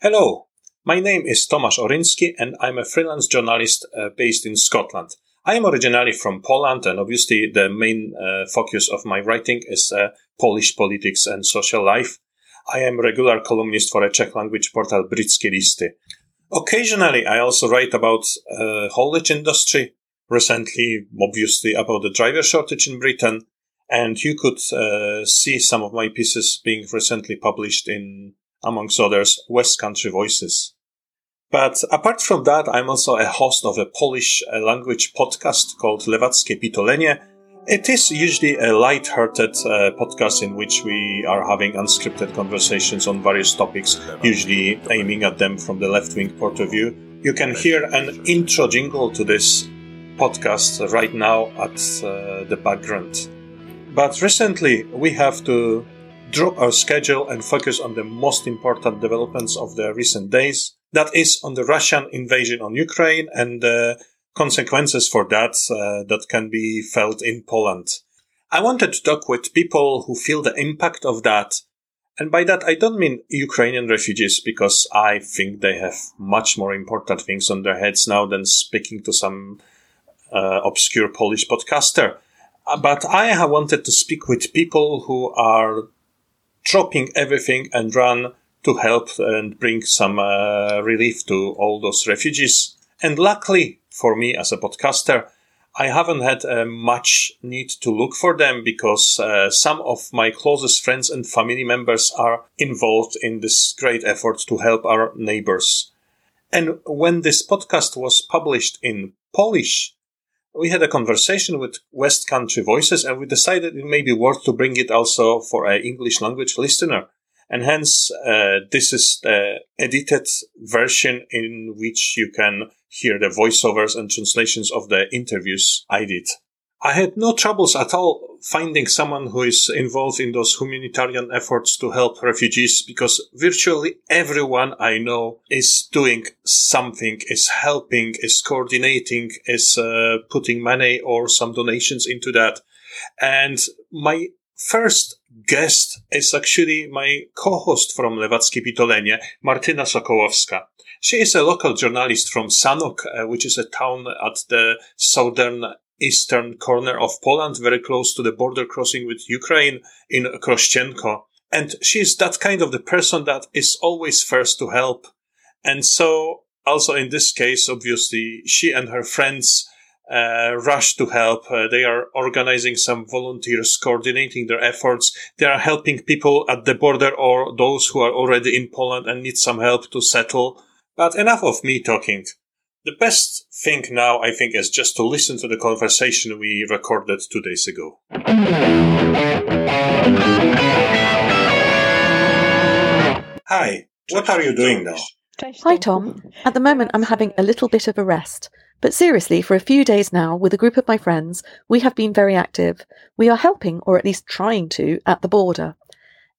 Hello, my name is Tomasz Oryński and I'm a freelance journalist uh, based in Scotland. I am originally from Poland and obviously the main uh, focus of my writing is uh, Polish politics and social life. I am regular columnist for a Czech language portal Britské listy. Occasionally, I also write about uh, haulage industry. Recently, obviously, about the driver shortage in Britain, and you could uh, see some of my pieces being recently published in, amongst others, West Country Voices. But apart from that, I'm also a host of a Polish uh, language podcast called Lewackie Pitolenie. It is usually a light-hearted uh, podcast in which we are having unscripted conversations on various topics, usually aiming at them from the left-wing point of view. You can hear an intro jingle to this podcast right now at uh, the background. But recently, we have to drop our schedule and focus on the most important developments of the recent days. That is on the Russian invasion on Ukraine and the consequences for that uh, that can be felt in Poland. I wanted to talk with people who feel the impact of that. And by that, I don't mean Ukrainian refugees because I think they have much more important things on their heads now than speaking to some uh, obscure Polish podcaster. Uh, but I have wanted to speak with people who are dropping everything and run to help and bring some uh, relief to all those refugees. And luckily for me as a podcaster, I haven't had uh, much need to look for them because uh, some of my closest friends and family members are involved in this great effort to help our neighbors. And when this podcast was published in Polish, we had a conversation with West Country Voices and we decided it may be worth to bring it also for an English language listener. And hence, uh, this is the edited version in which you can hear the voiceovers and translations of the interviews I did. I had no troubles at all finding someone who is involved in those humanitarian efforts to help refugees because virtually everyone I know is doing something, is helping, is coordinating, is uh, putting money or some donations into that. And my first guest is actually my co-host from Lewackie Pitolenie, Martyna Sokołowska. She is a local journalist from Sanok, uh, which is a town at the southern eastern corner of Poland, very close to the border crossing with Ukraine in Krościenko. And she's that kind of the person that is always first to help. And so also in this case, obviously, she and her friends uh, rush to help. Uh, they are organizing some volunteers, coordinating their efforts. They are helping people at the border or those who are already in Poland and need some help to settle. But enough of me talking. The best thing now, I think, is just to listen to the conversation we recorded two days ago. Hi, what are you doing now? Hi, Tom. At the moment, I'm having a little bit of a rest. But seriously, for a few days now, with a group of my friends, we have been very active. We are helping, or at least trying to, at the border.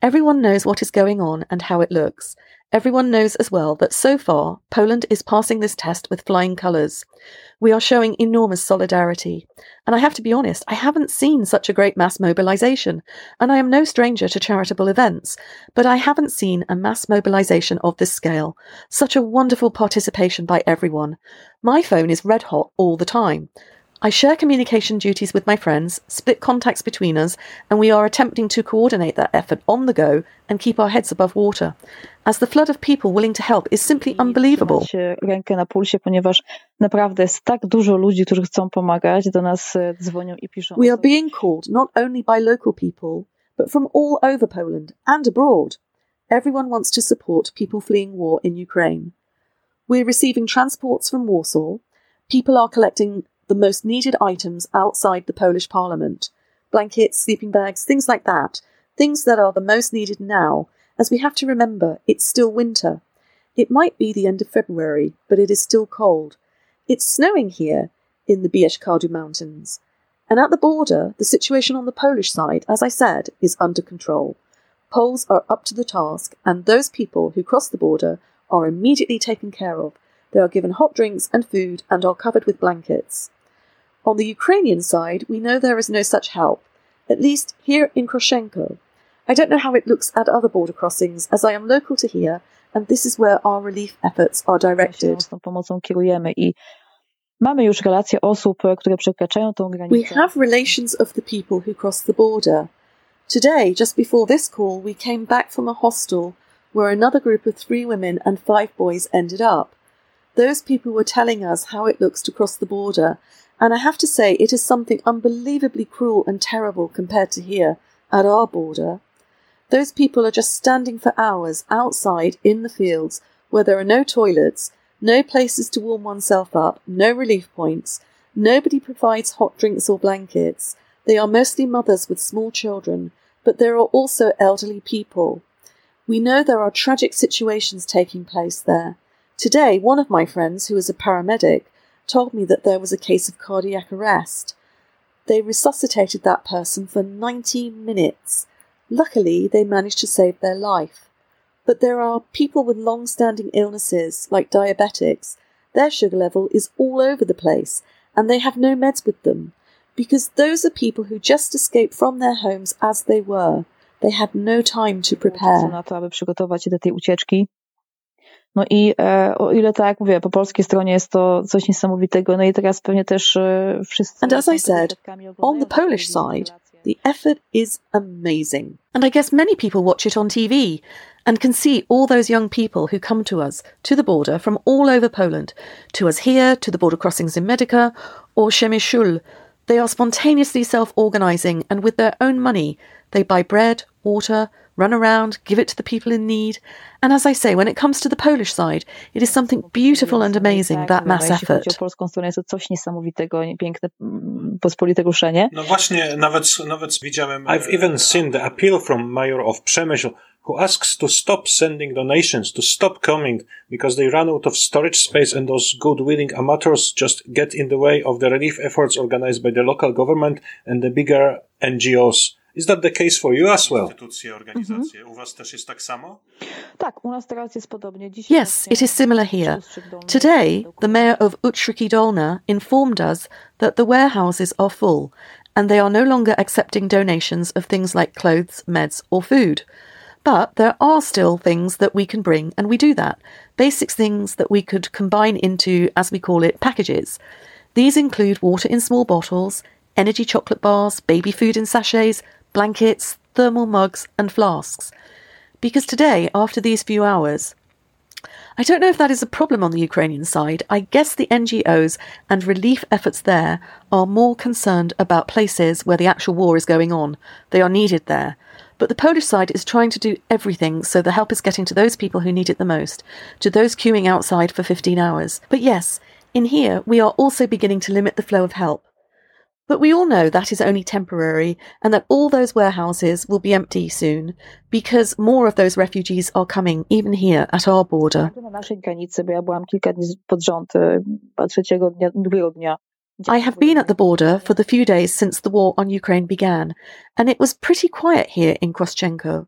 Everyone knows what is going on and how it looks. Everyone knows as well that so far, Poland is passing this test with flying colours. We are showing enormous solidarity. And I have to be honest, I haven't seen such a great mass mobilisation. And I am no stranger to charitable events, but I haven't seen a mass mobilisation of this scale. Such a wonderful participation by everyone. My phone is red hot all the time. I share communication duties with my friends, split contacts between us, and we are attempting to coordinate that effort on the go and keep our heads above water. As the flood of people willing to help is simply unbelievable. rękę na pulsie, ponieważ naprawdę jest tak dużo ludzi, którzy chcą pomagać, do nas dzwonią i piszą. We are being called not only by local people, but from all over Poland and abroad. Everyone wants to support people fleeing war in Ukraine. We're receiving transports from Warsaw. People are collecting the most needed items outside the Polish parliament blankets, sleeping bags, things like that. Things that are the most needed now, as we have to remember it's still winter. It might be the end of February, but it is still cold. It's snowing here in the Bieszczady Mountains. And at the border, the situation on the Polish side, as I said, is under control. Poles are up to the task, and those people who cross the border are immediately taken care of. They are given hot drinks and food and are covered with blankets. On the Ukrainian side, we know there is no such help, at least here in Krościenko. I don't know how it looks at other border crossings, as I am local to here and this is where our relief efforts are directed. Z tą pomocą kierujemy i mamy już relacje osób, które przekraczają tą granicę. We have relations of the people who cross the border. Today, just before this call, we came back from a hostel where another group of three women and five boys ended up. Those people were telling us how it looks to cross the border, and I have to say it is something unbelievably cruel and terrible compared to here at our border. Those people are just standing for hours outside in the fields where there are no toilets, no places to warm oneself up, no relief points, nobody provides hot drinks or blankets. They are mostly mothers with small children, but there are also elderly people. We know there are tragic situations taking place there. Today, one of my friends, who is a paramedic, told me that there was a case of cardiac arrest. They resuscitated that person for 90 minutes. Luckily, they managed to save their life. But there are people with long standing illnesses, like diabetics. Their sugar level is all over the place, and they have no meds with them. Because those are people who just escaped from their homes as they were. They had no time to prepare. na to, aby przygotować się do tej ucieczki. No i e, o ile tak jak mówię, po polskiej stronie jest to coś niesamowitego, no i teraz pewnie też e, wszyscy... And as I said, on the Polish side, the effort is amazing. And I guess many people watch it on TV and can see all those young people who come to us, to the border from all over Poland, to us here, to the border crossings in Medyka or Przemyśl. They are spontaneously self organizing and with their own money, they buy bread, water, run around, give it to the people in need. And as I say, when it comes to the Polish side, it is something beautiful and amazing, that mass Jeśli chodzi o effort. polską stronę, jest to coś niesamowitego, piękne, mm, pospolite ruszenie. No właśnie, nawet, nawet widziałem... I've even seen the appeal from mayor of Przemyśl, who asks to stop sending donations, to stop coming, because they run out of storage space and those good-willing amateurs just get in the way of the relief efforts organized by the local government and the bigger NGOs. Is that the case for you as well? Instytucje, organizacje. U was też jest tak samo? Tak, u nas teraz jest podobnie. Yes, it is similar here. Today, the mayor of Ustrzyki Dolne informed us that the warehouses are full and they are no longer accepting donations of things like clothes, meds, or food. But there are still things that we can bring, and we do that. Basic things that we could combine into, as we call it, packages. These include water in small bottles, energy chocolate bars, baby food in sachets, blankets, thermal mugs, and flasks. Because today, after these few hours, I don't know if that is a problem on the Ukrainian side. I guess the NGOs and relief efforts there are more concerned about places where the actual war is going on. They are needed there. But the Polish side is trying to do everything so the help is getting to those people who need it the most, to those queuing outside for 15 hours. But yes, in here, we are also beginning to limit the flow of help. But we all know that is only temporary and that all those warehouses will be empty soon because more of those refugees are coming even here at our border. Na naszej granicy, bo ja byłam kilka dni pod rząd, trzeciego dnia, drugiego dnia. I have been at the border for the few days since the war on Ukraine began, and it was pretty quiet here in Krościenko.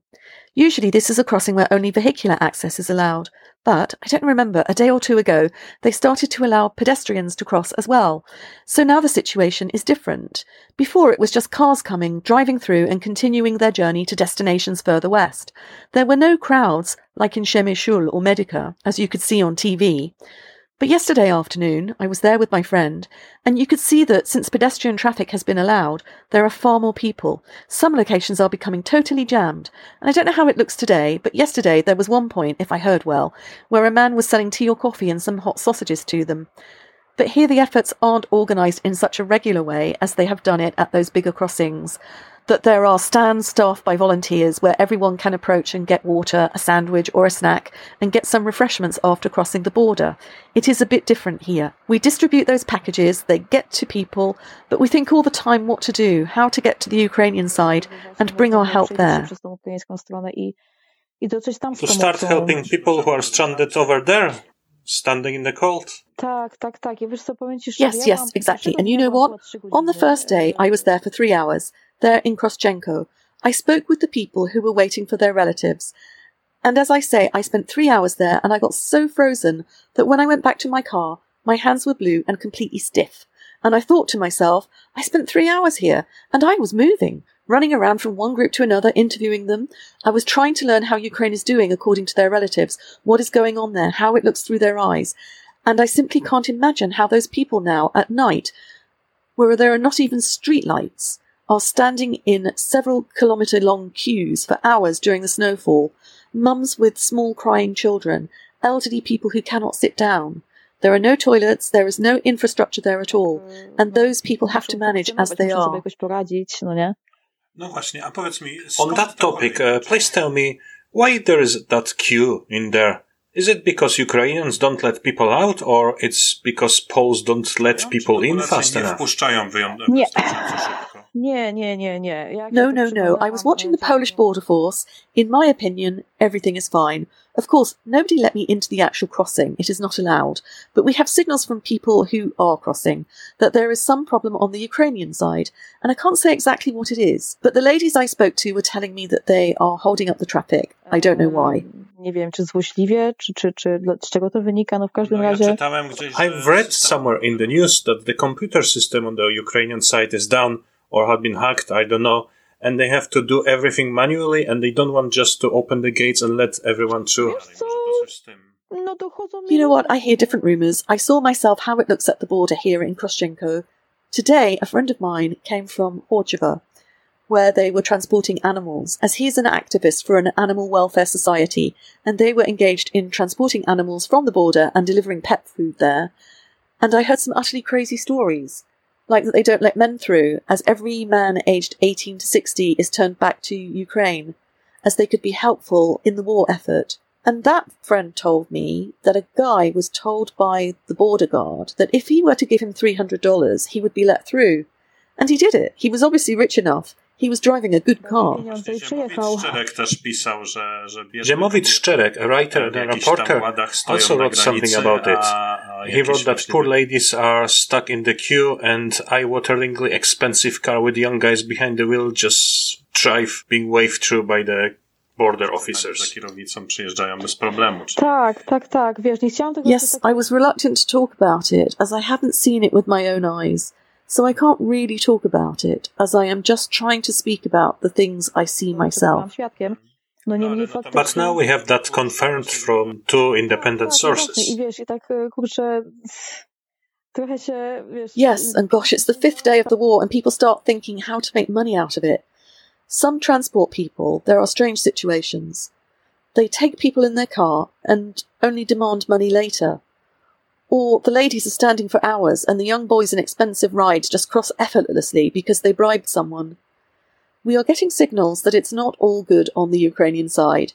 Usually, this is a crossing where only vehicular access is allowed, but I don't remember, a day or two ago, they started to allow pedestrians to cross as well. So now the situation is different. Before, it was just cars coming, driving through, and continuing their journey to destinations further west. There were no crowds, like in Przemyśl or Medyka, as you could see on TV. But yesterday afternoon, I was there with my friend, and you could see that since pedestrian traffic has been allowed, there are far more people. Some locations are becoming totally jammed, and I don't know how it looks today, but yesterday there was one point, if I heard well, where a man was selling tea or coffee and some hot sausages to them. But here the efforts aren't organised in such a regular way as they have done it at those bigger crossings. That there are stands staffed by volunteers where everyone can approach and get water, a sandwich, or a snack, and get some refreshments after crossing the border. It is a bit different here. We distribute those packages, they get to people, but we think all the time what to do, how to get to the Ukrainian side, and bring our help there. Przez tą ukraińską stronę i, i dotrzeć tam z To start helping people who are stranded over there, standing in the cold. Yes, yes, exactly. And you know what? On the first day, I was there for three hours, there in Krościenko. I spoke with the people who were waiting for their relatives. And as I say, I spent three hours there and I got so frozen that when I went back to my car, my hands were blue and completely stiff. And I thought to myself, I spent three hours here and I was moving, running around from one group to another, interviewing them. I was trying to learn how Ukraine is doing according to their relatives, what is going on there, how it looks through their eyes. And I simply can't imagine how those people now at night, where there are not even street lights, are standing in several kilometre long queues for hours during the snowfall, mums with small crying children, elderly people who cannot sit down. There are no toilets, there is no infrastructure there at all, and those people have to manage as they are. No właśnie, a powiedz mi... On that topic, uh, please tell me why there is that queue in there. Is it because Ukrainians don't let people out, or it's because Poles don't let people in fast enough? Nie. Nie, nie, nie, nie. No, no, no. I was watching the Polish border force. In my opinion, everything is fine. Of course, nobody let me into the actual crossing. It is not allowed. But we have signals from people who are crossing that there is some problem on the Ukrainian side. And I can't say exactly what it is. But the ladies I spoke to were telling me that they are holding up the traffic. I don't know why. Um, nie wiem, czy złośliwie, czy, czy, czy z czego to wynika, no w każdym no, razie... I've read somewhere in the news that the computer system on the Ukrainian side is down or had been hacked, I don't know. And they have to do everything manually and they don't want just to open the gates and let everyone through. You know what? I hear different rumours. I saw myself how it looks at the border here in Krościenko. Today, a friend of mine came from Korczowa, where they were transporting animals, as he's an activist for an animal welfare society, and they were engaged in transporting animals from the border and delivering pet food there. And I heard some utterly crazy stories like that they don't let men through, as every man aged 18 to 60 is turned back to Ukraine, as they could be helpful in the war effort. And that friend told me that a guy was told by the border guard that if he were to give him $300, he would be let through. And he did it. He was obviously rich enough. He was driving a good car. Ziemowit Szczerek, a writer and a reporter, also wrote something about it. He wrote that poor ladies are stuck in the queue and eye-wateringly expensive car with young guys behind the wheel just drive being waved through by the border officers. Tak, tak, tak. Wiesz, nie chciałam tego Yes, I was reluctant to talk about it as I haven't seen it with my own eyes. So I can't really talk about it as I am just trying to speak about the things I see myself. No niemniej faktycznie... But now we have that confirmed from two independent sources. I wiesz, i tak kurczę... Trochę się, wiesz... Yes, and gosh, it's the fifth day of the war and people start thinking how to make money out of it. Some transport people, there are strange situations. They take people in their car and only demand money later. Or the ladies are standing for hours and the young boys in expensive rides just cross effortlessly because they bribed someone. We are getting signals that it's not all good on the Ukrainian side.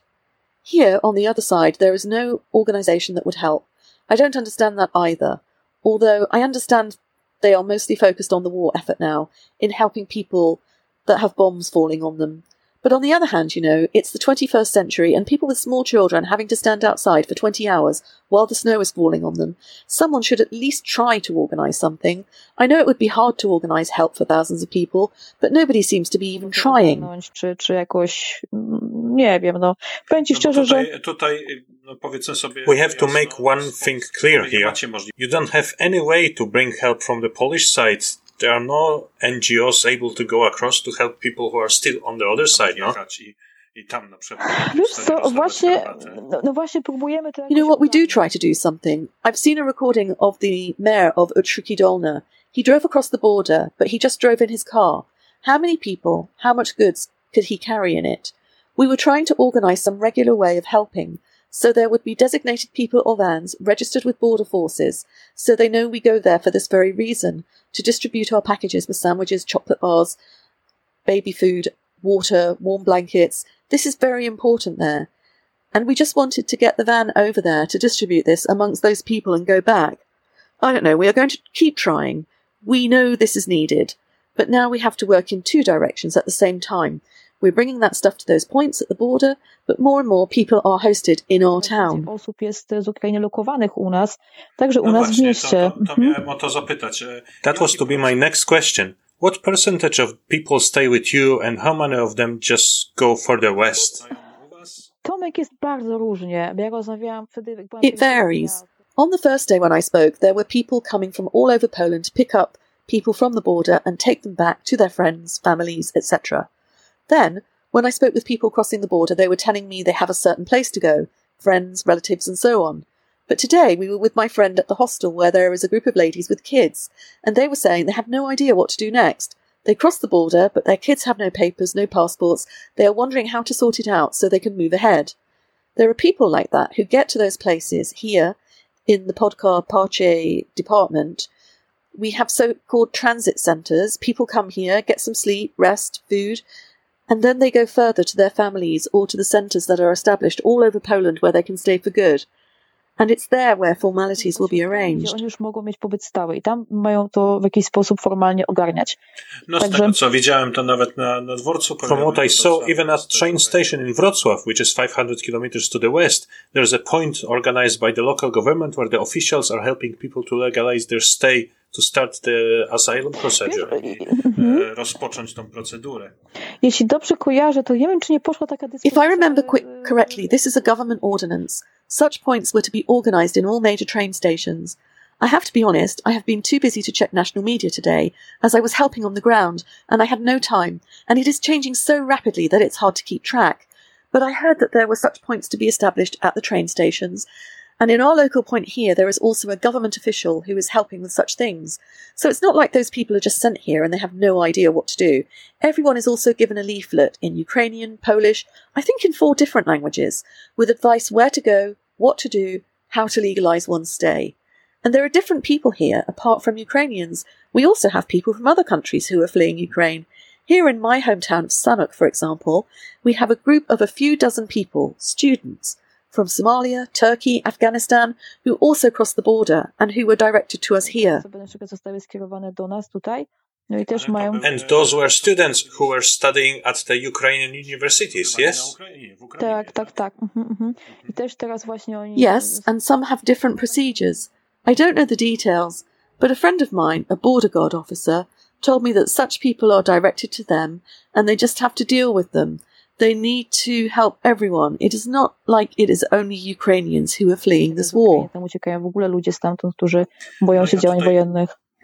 Here, on the other side, there is no organisation that would help. I don't understand that either, although I understand they are mostly focused on the war effort now, in helping people that have bombs falling on them. But on the other hand, you know, it's the 21st century and people with small children having to stand outside for 20 hours while the snow is falling on them. Someone should at least try to organise something. I know it would be hard to organise help for thousands of people, but nobody seems to be even trying. Czy, czy jakoś, mm, nie wiem, no. Powiem ci szczerze, tutaj, że... Tutaj, powiedzmy sobie... We have to make one thing clear here. You don't have any way to bring help from the Polish side there are no NGOs able to go across to help people who are still on the other side, no? Wiesz co, właśnie, no, no właśnie próbujemy to You know what, we do try to do something. I've seen a recording of the mayor of Ustrzyki Dolne. He drove across the border, but he just drove in his car. How many people, how much goods could he carry in it? We were trying to organise some regular way of helping, so there would be designated people or vans registered with border forces, so they know we go there for this very reason, to distribute our packages with sandwiches, chocolate bars, baby food, water, warm blankets. This is very important there. And we just wanted to get the van over there to distribute this amongst those people and go back. I don't know, we are going to keep trying. We know this is needed, but now we have to work in two directions at the same time. We're bringing that stuff to those points at the border, but more and more people are hosted in our town. Osób jest z Ukrainy lokowanych u nas, także u nas w mieście. To, to mhm. miałem o to zapytać. That was to be my next question. What percentage of people stay with you and how many of them just go further west? Tomek jest bardzo różnie. Ja rozmawiałam wtedy... It varies. On the first day when I spoke, there were people coming from all over Poland to pick up people from the border and take them back to their friends, families, etc. Then, when I spoke with people crossing the border, they were telling me they have a certain place to go, friends, relatives, and so on. But today we were with my friend at the hostel where there is a group of ladies with kids, and they were saying they have no idea what to do next. They cross the border, but their kids have no papers, no passports. They are wondering how to sort it out so they can move ahead. There are people like that who get to those places here in the Podkarpacie department. We have so called transit centres. People come here, get some sleep, rest, food, and then they go further to their families or to the centres that are established all over Poland where they can stay for good. And it's there where formalities will be arranged. Oni już mogą mieć pobyt stały i tam mają to w jakiś sposób formalnie ogarniać. No z tego co widziałem to nawet na, na dworcu From what I saw, even at train station in Wrocław, which is 500 kilometers to the west, there's a point organized by the local government where the officials are helping people to legalize their stay to start the asylum procedure. Mhm. Rozpocząć tą procedurę. Jeśli dobrze kojarzę, to nie wiem, czy nie poszła taka dyskusja. If I remember quick, correctly, this is a government ordinance. Such points were to be organised in all major train stations. I have to be honest, I have been too busy to check national media today, as I was helping on the ground, and I had no time, and it is changing so rapidly that it's hard to keep track. But I heard that there were such points to be established at the train stations, and in our local point here, there is also a government official who is helping with such things. So it's not like those people are just sent here and they have no idea what to do. Everyone is also given a leaflet in Ukrainian, Polish, I think in four different languages, with advice where to go, what to do, how to legalize one's stay. And there are different people here apart from Ukrainians. We also have people from other countries who are fleeing Ukraine. Here in my hometown of Sanok, for example, we have a group of a few dozen people, students, from Somalia, Turkey, Afghanistan, who also crossed the border and who were directed to us here. And those were students who were studying at the Ukrainian universities, yes? Yes, and some have different procedures. I don't know the details, but a friend of mine, a border guard officer, told me that such people are directed to them and they just have to deal with them they need to help everyone. It is not like it is only Ukrainians who are fleeing this war.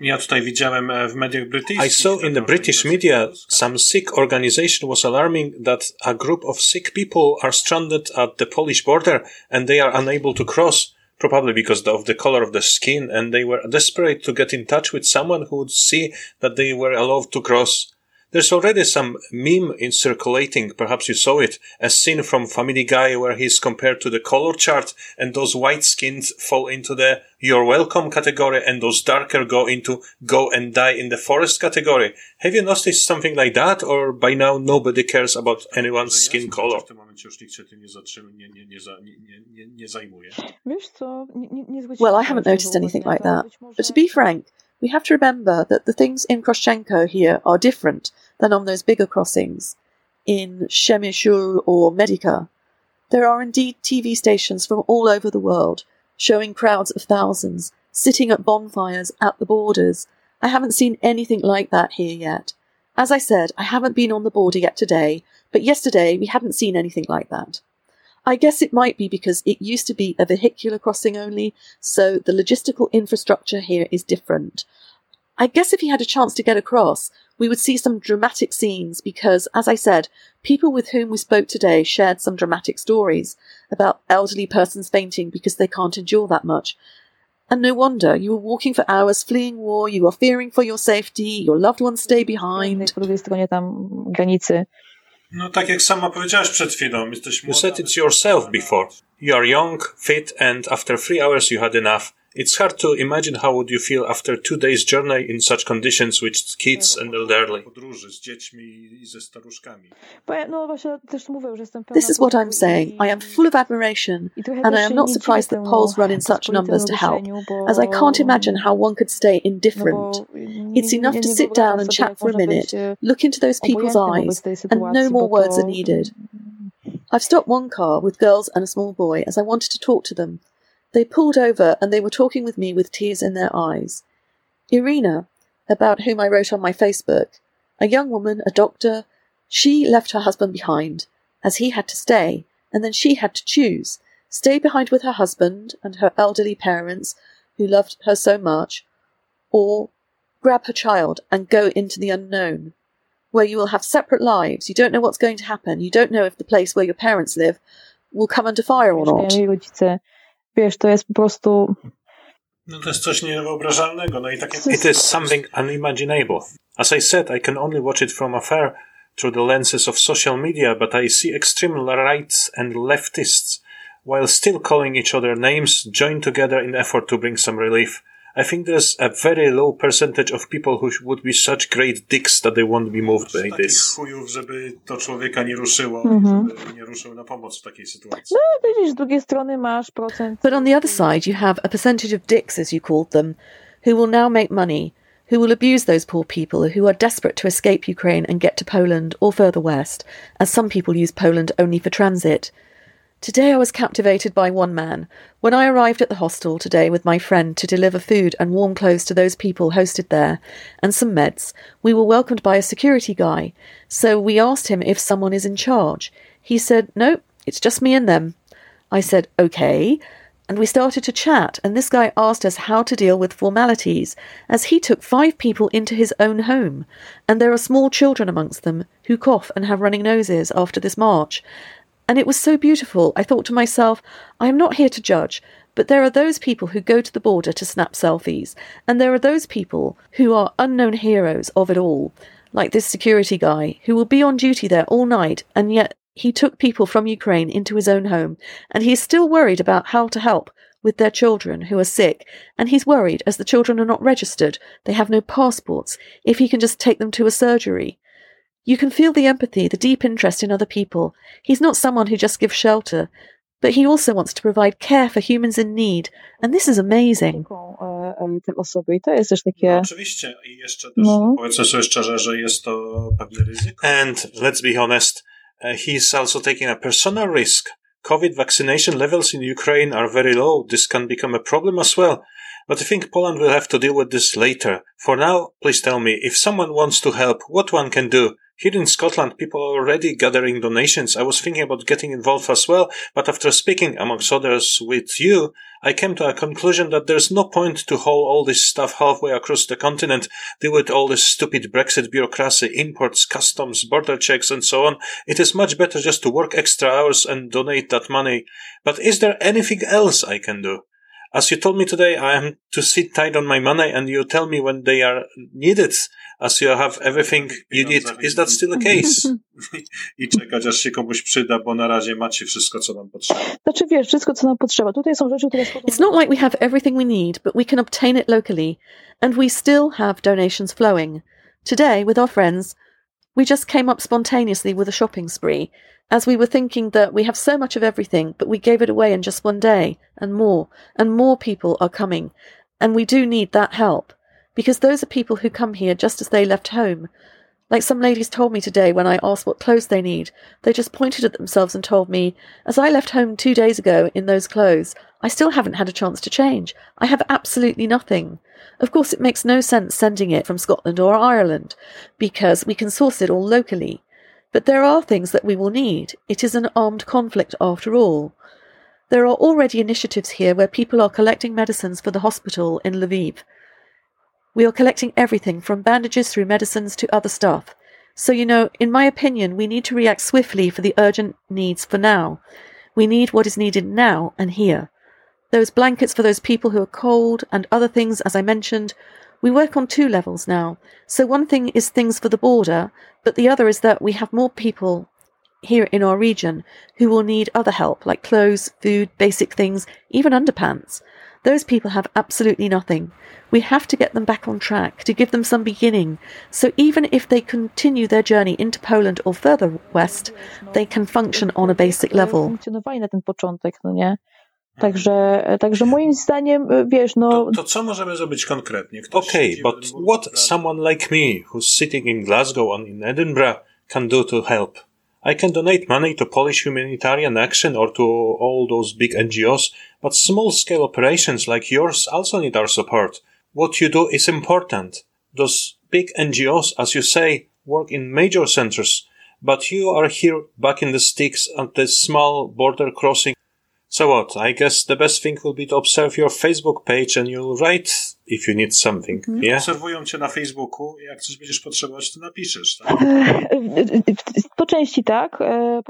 I saw in the British media some Sikh organization was alarming that a group of Sikh people are stranded at the Polish border and they are unable to cross, probably because of the color of the skin, and they were desperate to get in touch with someone who would see that they were allowed to cross. There's already some meme in circulating, perhaps you saw it, a scene from Family Guy where he's compared to the color chart and those white skins fall into the you're welcome category and those darker go into go and die in the forest category. Have you noticed something like that or by now nobody cares about anyone's skin color? Well, I haven't noticed anything like that. But to be frank, we have to remember that the things in Krościenko here are different than on those bigger crossings in Przemyśl or Medyka. There are indeed TV stations from all over the world showing crowds of thousands sitting at bonfires at the borders. I haven't seen anything like that here yet. As I said, I haven't been on the border yet today, but yesterday we hadn't seen anything like that. I guess it might be because it used to be a vehicular crossing only, so the logistical infrastructure here is different. I guess if he had a chance to get across, we would see some dramatic scenes because, as I said, people with whom we spoke today shared some dramatic stories about elderly persons fainting because they can't endure that much. And no wonder, you were walking for hours, fleeing war, you are fearing for your safety, your loved ones stay behind. No tak jak sama powiedziałaś przed chwilą, jesteś You said it yourself before. You are young, fit and after three hours you had enough. It's hard to imagine how would you feel after two days journey in such conditions with kids and elderly. This is what I'm saying. I am full of admiration, and I am not surprised that Poles run in such numbers to help, as I can't imagine how one could stay indifferent. It's enough to sit down and chat for a minute, look into those people's eyes, and no more words are needed. I've stopped one car with girls and a small boy as I wanted to talk to them. They pulled over and they were talking with me with tears in their eyes. Irina, about whom I wrote on my Facebook, a young woman, a doctor, she left her husband behind, as he had to stay, and then she had to choose stay behind with her husband and her elderly parents, who loved her so much, or grab her child and go into the unknown, where you will have separate lives. You don't know what's going to happen. You don't know if the place where your parents live will come under fire or not. Rodzice, wiesz, to jest po prostu... No to jest coś niewyobrażalnego. No i takie... It is something unimaginable. As I said, I can only watch it from afar through the lenses of social media, but I see extreme rights and leftists, while still calling each other names, join together in effort to bring some relief. I think there's a very low percentage of people who would be such great dicks that they won't be moved by this. Chujów, żeby to człowieka nie ruszyło, mm-hmm. żeby nie ruszył na pomoc w takiej sytuacji. No, widzisz, z drugiej strony masz procent. But on the other side, you have a percentage of dicks, as you called them, who will now make money, who will abuse those poor people who are desperate to escape Ukraine and get to Poland or further west, as some people use Poland only for transit. Today I was captivated by one man. When I arrived at the hostel today with my friend to deliver food and warm clothes to those people hosted there, and some meds, we were welcomed by a security guy. So we asked him if someone is in charge. He said, Nope, it's just me and them. I said, Okay. And we started to chat, and this guy asked us how to deal with formalities, as he took five people into his own home, and there are small children amongst them who cough and have running noses after this march. And it was so beautiful. I thought to myself, I am not here to judge, but there are those people who go to the border to snap selfies, and there are those people who are unknown heroes of it all, like this security guy who will be on duty there all night, and yet he took people from Ukraine into his own home, and he is still worried about how to help with their children who are sick, and he's worried as the children are not registered, they have no passports, if he can just take them to a surgery. You can feel the empathy, the deep interest in other people. He's not someone who just gives shelter, but he also wants to provide care for humans in need, and this is amazing. Te osoby i to jest też takie... No, oczywiście i jeszcze też no. powiedzmy sobie szczerze, że jest to pewne ryzyko. And let's be honest, uh, he's also taking a personal risk. COVID vaccination levels in Ukraine are very low. This can become a problem as well. But I think Poland will have to deal with this later. For now, please tell me, if someone wants to help, what one can do. Here in Scotland, people are already gathering donations. I was thinking about getting involved as well, but after speaking, amongst others, with you, I came to a conclusion that there's no point to haul all this stuff halfway across the continent, deal with all this stupid Brexit bureaucracy, imports, customs, border checks, and so on. It is much better just to work extra hours and donate that money. But is there anything else I can do? As you told me today, I am to sit tight on my money and you tell me when they are needed as you have everything you need. Is that still the case? I czekać, aż się komuś przyda, bo na razie macie wszystko, co nam potrzeba. Znaczy wiesz, wszystko, co nam potrzeba. Tutaj są rzeczy, które... It's not like we have everything we need, but we can obtain it locally. And we still have donations flowing. Today, with our friends, we just came up spontaneously with a shopping spree, as we were thinking that we have so much of everything, but we gave it away in just one day, and more, and more people are coming, and we do need that help because those are people who come here just as they left home. Like some ladies told me today when I asked what clothes they need, they just pointed at themselves and told me, as I left home two days ago in those clothes, I still haven't had a chance to change. I have absolutely nothing. Of course, it makes no sense sending it from Scotland or Ireland, because we can source it all locally. But there are things that we will need. It is an armed conflict after all. There are already initiatives here where people are collecting medicines for the hospital in Lviv. We are collecting everything from bandages through medicines to other stuff. So, you know, in my opinion, we need to react swiftly for the urgent needs for now. We need what is needed now and here. Those blankets for those people who are cold and other things, as I mentioned, we work on two levels now. So one thing is things for the border, but the other is that we have more people here in our region who will need other help, like clothes, food, basic things, even underpants. Those people have absolutely nothing. We have to get them back on track, to give them some beginning. So even if they continue their journey into Poland or further west, they can function on a basic level. Także, także moim zdaniem, wiesz, no... To, to co możemy zrobić konkretnie? okay, but what someone like me, who's sitting in Glasgow or in Edinburgh, can do to help? I can donate money to Polish humanitarian action or to all those big NGOs, but small scale operations like yours also need our support. What you do is important. Those big NGOs, as you say, work in major centers, but you are here back in the sticks at this small border crossing. So what? I guess the best thing will be to observe your Facebook page and you'll write if you need something. Mm. Yeah? Obserwują cię na Facebooku jak coś będziesz potrzebować, to napiszesz, tak? Po części tak.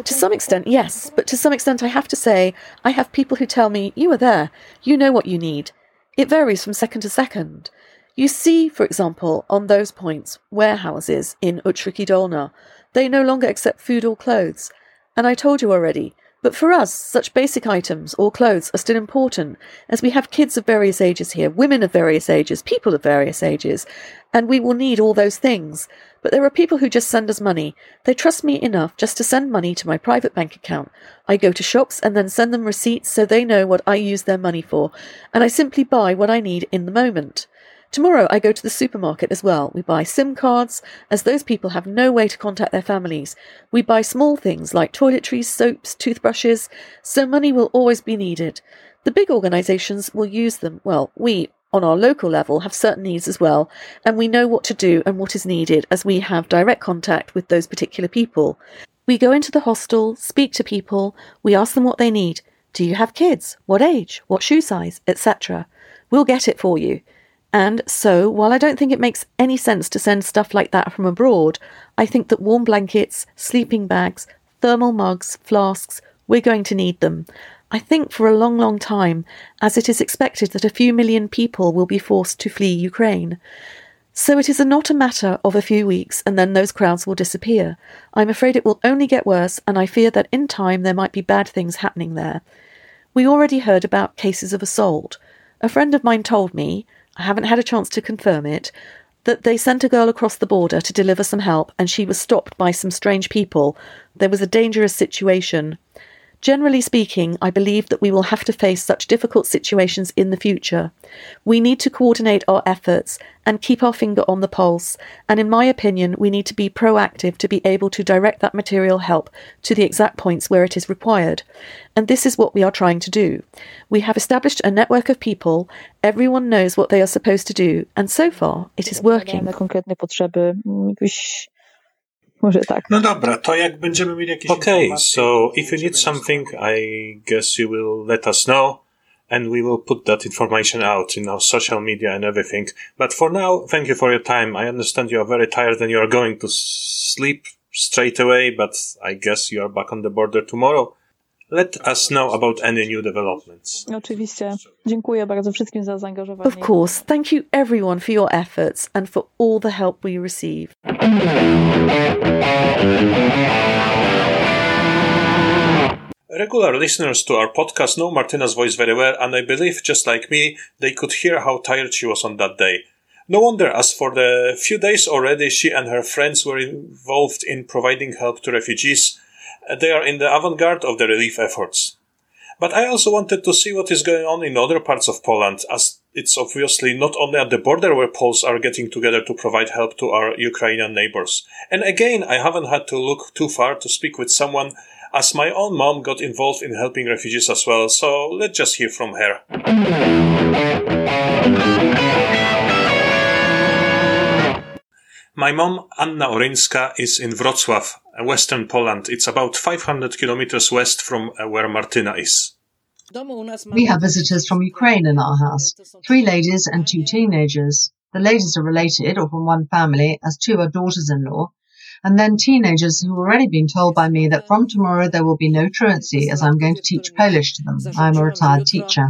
To some extent, yes. But to some extent I have to say, I have people who tell me, you are there, you know what you need. It varies from second to second. You see, for example, on those points, warehouses in Ustrzyki Dolne. They no longer accept food or clothes. And I told you already, but for us, such basic items or clothes are still important, as we have kids of various ages here, women of various ages, people of various ages, and we will need all those things. But there are people who just send us money. They trust me enough just to send money to my private bank account. I go to shops and then send them receipts so they know what I use their money for, and I simply buy what I need in the moment. Tomorrow I go to the supermarket as well. We buy SIM cards, as those people have no way to contact their families. We buy small things like toiletries, soaps, toothbrushes, so money will always be needed. The big organisations will use them. Well, we, on our local level, have certain needs as well, and we know what to do and what is needed as we have direct contact with those particular people. We go into the hostel, speak to people, we ask them what they need. Do you have kids? What age? What shoe size? Etc. We'll get it for you. And so, while I don't think it makes any sense to send stuff like that from abroad, I think that warm blankets, sleeping bags, thermal mugs, flasks, we're going to need them. I think for a long, long time, as it is expected that a few million people will be forced to flee Ukraine. So it is not a matter of a few weeks and then those crowds will disappear. I'm afraid it will only get worse, and I fear that in time there might be bad things happening there. We already heard about cases of assault. A friend of mine told me, I haven't had a chance to confirm it, that they sent a girl across the border to deliver some help and she was stopped by some strange people. There was a dangerous situation. Generally speaking, I believe that we will have to face such difficult situations in the future. We need to coordinate our efforts and keep our finger on the pulse, and in my opinion, we need to be proactive to be able to direct that material help to the exact points where it is required. And this is what we are trying to do. We have established a network of people, everyone knows what they are supposed to do, and so far it is working. Może tak. No dobra, to jak będziemy mieli jakieś Okay, so if you need something, I guess you will let us know and we will put that information out in our social media and everything. But for now, thank you for your time. I understand you are very tired and you are going to sleep straight away, but I guess you are back on the border tomorrow. Let us know about any new developments. Oczywiście. Dziękuję bardzo wszystkim za zaangażowanie. Of course. Thank you everyone for your efforts and for all the help we receive. Regular listeners to our podcast know Martyna's voice very well, and I believe, just like me, they could hear how tired she was on that day. No wonder, as for the few days already, she and her friends were involved in providing help to refugees Uh, they are in the avant-garde of the relief efforts. But I also wanted to see what is going on in other parts of Poland, as it's obviously not only at the border where Poles are getting together to provide help to our Ukrainian neighbors. And again, I haven't had to look too far to speak with someone, as my own mom got involved in helping refugees as well, so let's just hear from her. My mom, Anna Oryńska, is in Wrocław, western Poland. It's about 500 kilometers west from uh, where Martyna is. We have visitors from Ukraine in our house, three ladies and two teenagers. The ladies are related or from one family, as two are daughters-in-law, and then teenagers who have already been told by me that from tomorrow there will be no truancy as I'm going to teach Polish to them. I'm a retired teacher.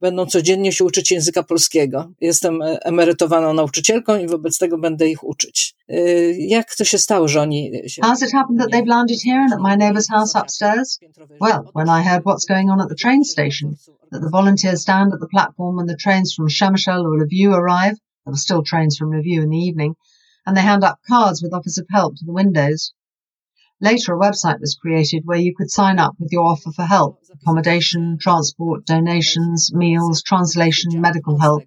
Będą codziennie się uczyć języka polskiego. Jestem e, emerytowaną nauczycielką i wobec tego będę ich uczyć. E, jak to się stało, że oni się... How's it happened that they've landed here and at my neighbour's house upstairs? Well, when I heard what's going on at the train station, that the volunteers stand at the platform when the trains from Przemyśl or Lviv arrive, there were still trains from Lviv in the evening, and they hand up cards with offers of help to the windows. Later, a website was created where you could sign up with your offer for help accommodation, transport, donations, meals, translation, medical help.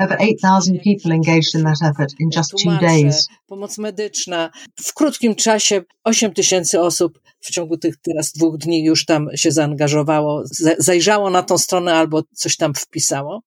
Over 8,000 people engaged in that effort in just two days. Pomoc medyczna. W krótkim czasie 8 tysięcy osób w ciągu tych teraz dwóch dni już tam się zaangażowało, zajrzało na tą stronę albo coś tam wpisało.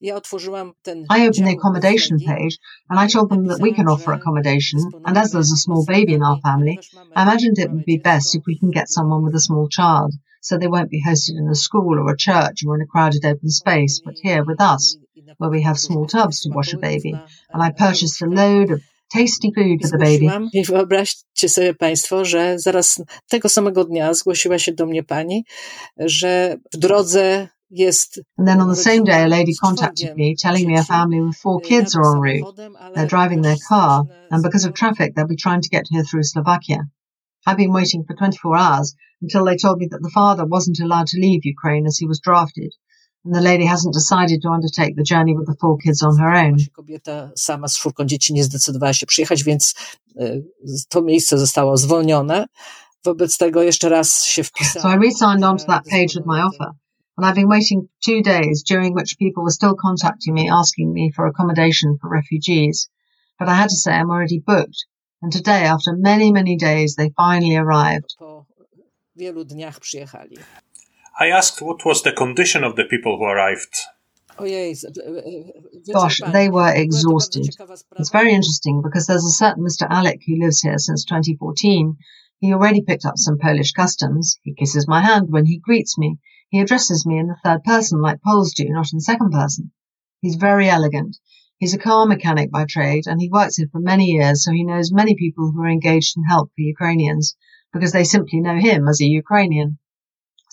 Ja otworzyłam ten. I opened the accommodation page and I told them that we can offer accommodation. And as there's a small baby in our family, I imagined it would be best if we can get someone with a small child, so they won't be hosted in a school or a church or in a crowded open space, but here with us. where we have small tubs to wash a baby, and I purchased a load of tasty food for the baby. I wyobraźcie sobie Państwo, że zaraz tego samego dnia zgłosiła się do mnie pani, że w drodze jest. And then on the same day, a lady contacted me telling me a family with four kids are en route. They're driving their car, and because of traffic, they'll be trying to get here through Slovakia. I've been waiting for 24 hours until they told me that the father wasn't allowed to leave Ukraine as he was drafted. And the lady hasn't decided to undertake the journey with the four kids on her own. Kobieta sama z czwórką dzieci nie zdecydowała się przyjechać, więc to miejsce zostało zwolnione. Wobec tego jeszcze raz się wpisałam. So I re-signed onto that page with my offer. And I've been waiting two days during which people were still contacting me asking me for accommodation for refugees. But I had to say I'm already booked. And today, after many, many days, they finally arrived. Po wielu dniach przyjechali. I asked what was the condition of the people who arrived. Gosh, they were exhausted. It's very interesting because there's a certain Mr. Alec who lives here since 2014. He already picked up some Polish customs. He kisses my hand when he greets me. He addresses me in the third person like Poles do, not in second person. He's very elegant. He's a car mechanic by trade and he works here for many years, so he knows many people who are engaged in help for Ukrainians because they simply know him as a Ukrainian.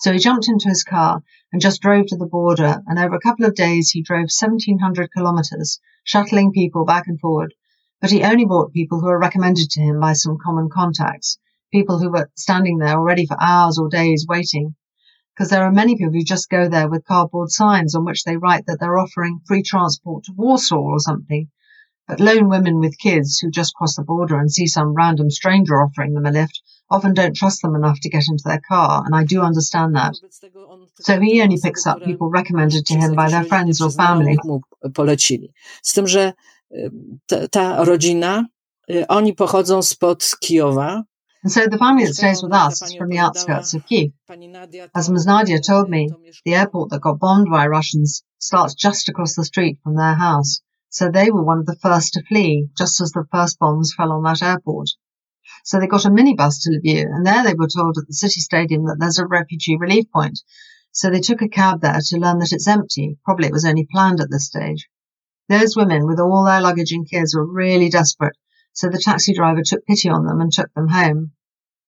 So he jumped into his car and just drove to the border, and over a couple of days he drove 1700 kilometers, shuttling people back and forward. But he only bought people who were recommended to him by some common contacts, people who were standing there already for hours or days waiting. Because there are many people who just go there with cardboard signs on which they write that they're offering free transport to Warsaw or something. But lone women with kids who just cross the border and see some random stranger offering them a lift often don't trust them enough to get into their car, and I do understand that. So he only picks up people recommended to him by their friends or family. Ta rodzina, oni pochodzą spod Kijowa. And so the family that stays with us is from the outskirts of Kiev. As Ms. Nadia told me, the airport that got bombed by Russians starts just across the street from their house. So they were one of the first to flee, just as the first bombs fell on that airport. So they got a minibus to Lviv, and there they were told at the city stadium that there's a refugee relief point. So they took a cab there to learn that it's empty. Probably it was only planned at this stage. Those women with all their luggage and kids were really desperate, so the taxi driver took pity on them and took them home.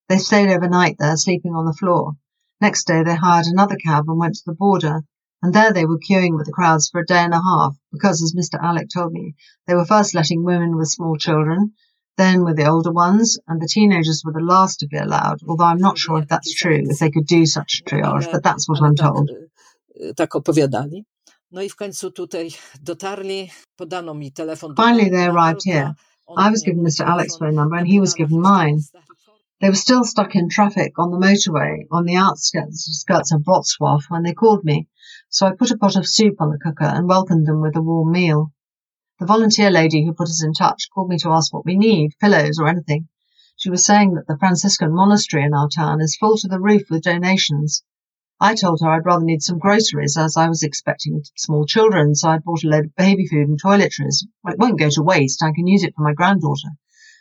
They stayed overnight there, sleeping on the floor. Next day they hired another cab and went to the border, and there they were queuing with the crowds for a day and a half, because, as Mr. Alec told me, they were first letting women with small children, then with the older ones, and the teenagers were the last to be allowed, although I'm not sure if that's true, if they could do such triage, but that's what I'm told. Tak opowiadali. No i w końcu tutaj dotarli, podano mi telefon. Finally they arrived here. I was given Mr. Alec's phone number and he was given mine. They were still stuck in traffic on the motorway on the outskirts of Wrocław when they called me, so I put a pot of soup on the cooker and welcomed them with a warm meal. The volunteer lady who put us in touch called me to ask what we need, pillows or anything. She was saying that the Franciscan monastery in our town is full to the roof with donations. I told her I'd rather need some groceries as I was expecting small children, so I'd bought a load of baby food and toiletries. Well, it won't go to waste. I can use it for my granddaughter.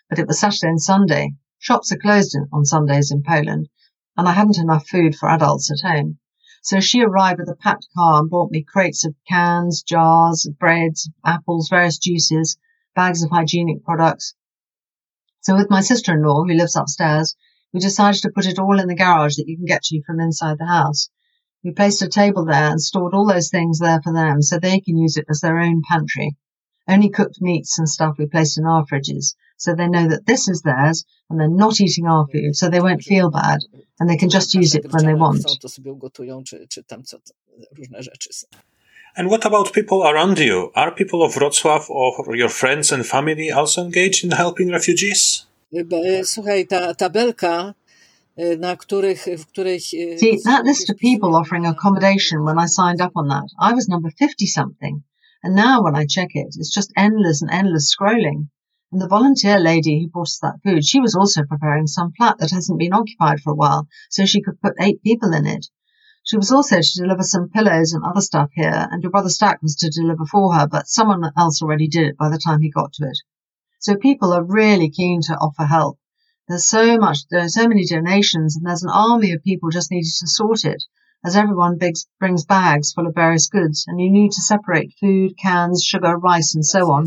But it was Saturday and Sunday. Shops are closed on Sundays in Poland, and I hadn't enough food for adults at home. So she arrived with a packed car and brought me crates of cans, jars, breads, apples, various juices, bags of hygienic products. So with my sister-in-law, who lives upstairs, we decided to put it all in the garage that you can get to from inside the house. We placed a table there and stored all those things there for them so they can use it as their own pantry. Only cooked meats and stuff we placed in our fridges so they know that this is theirs and they're not eating our food so they won't feel bad and they can just use it when they want. And what about people around you? Are people of Wrocław or your friends and family also engaged in helping refugees? Słuchaj, ta tabelka, których. See, that list of people offering accommodation when I signed up on that, I was number 50 something. And now when I check it, it's just endless and endless scrolling. And the volunteer lady who brought us that food, she was also preparing some flat that hasn't been occupied for a while, so she could put eight people in it. She was also to deliver some pillows and other stuff here, and your brother Stack was to deliver for her, but someone else already did it by the time he got to it. So people are really keen to offer help. There's so much, there's so many donations, and there's an army of people just needing to sort it. as everyone brings bags full of various goods, and you need to separate food, cans, sugar, rice, and so on.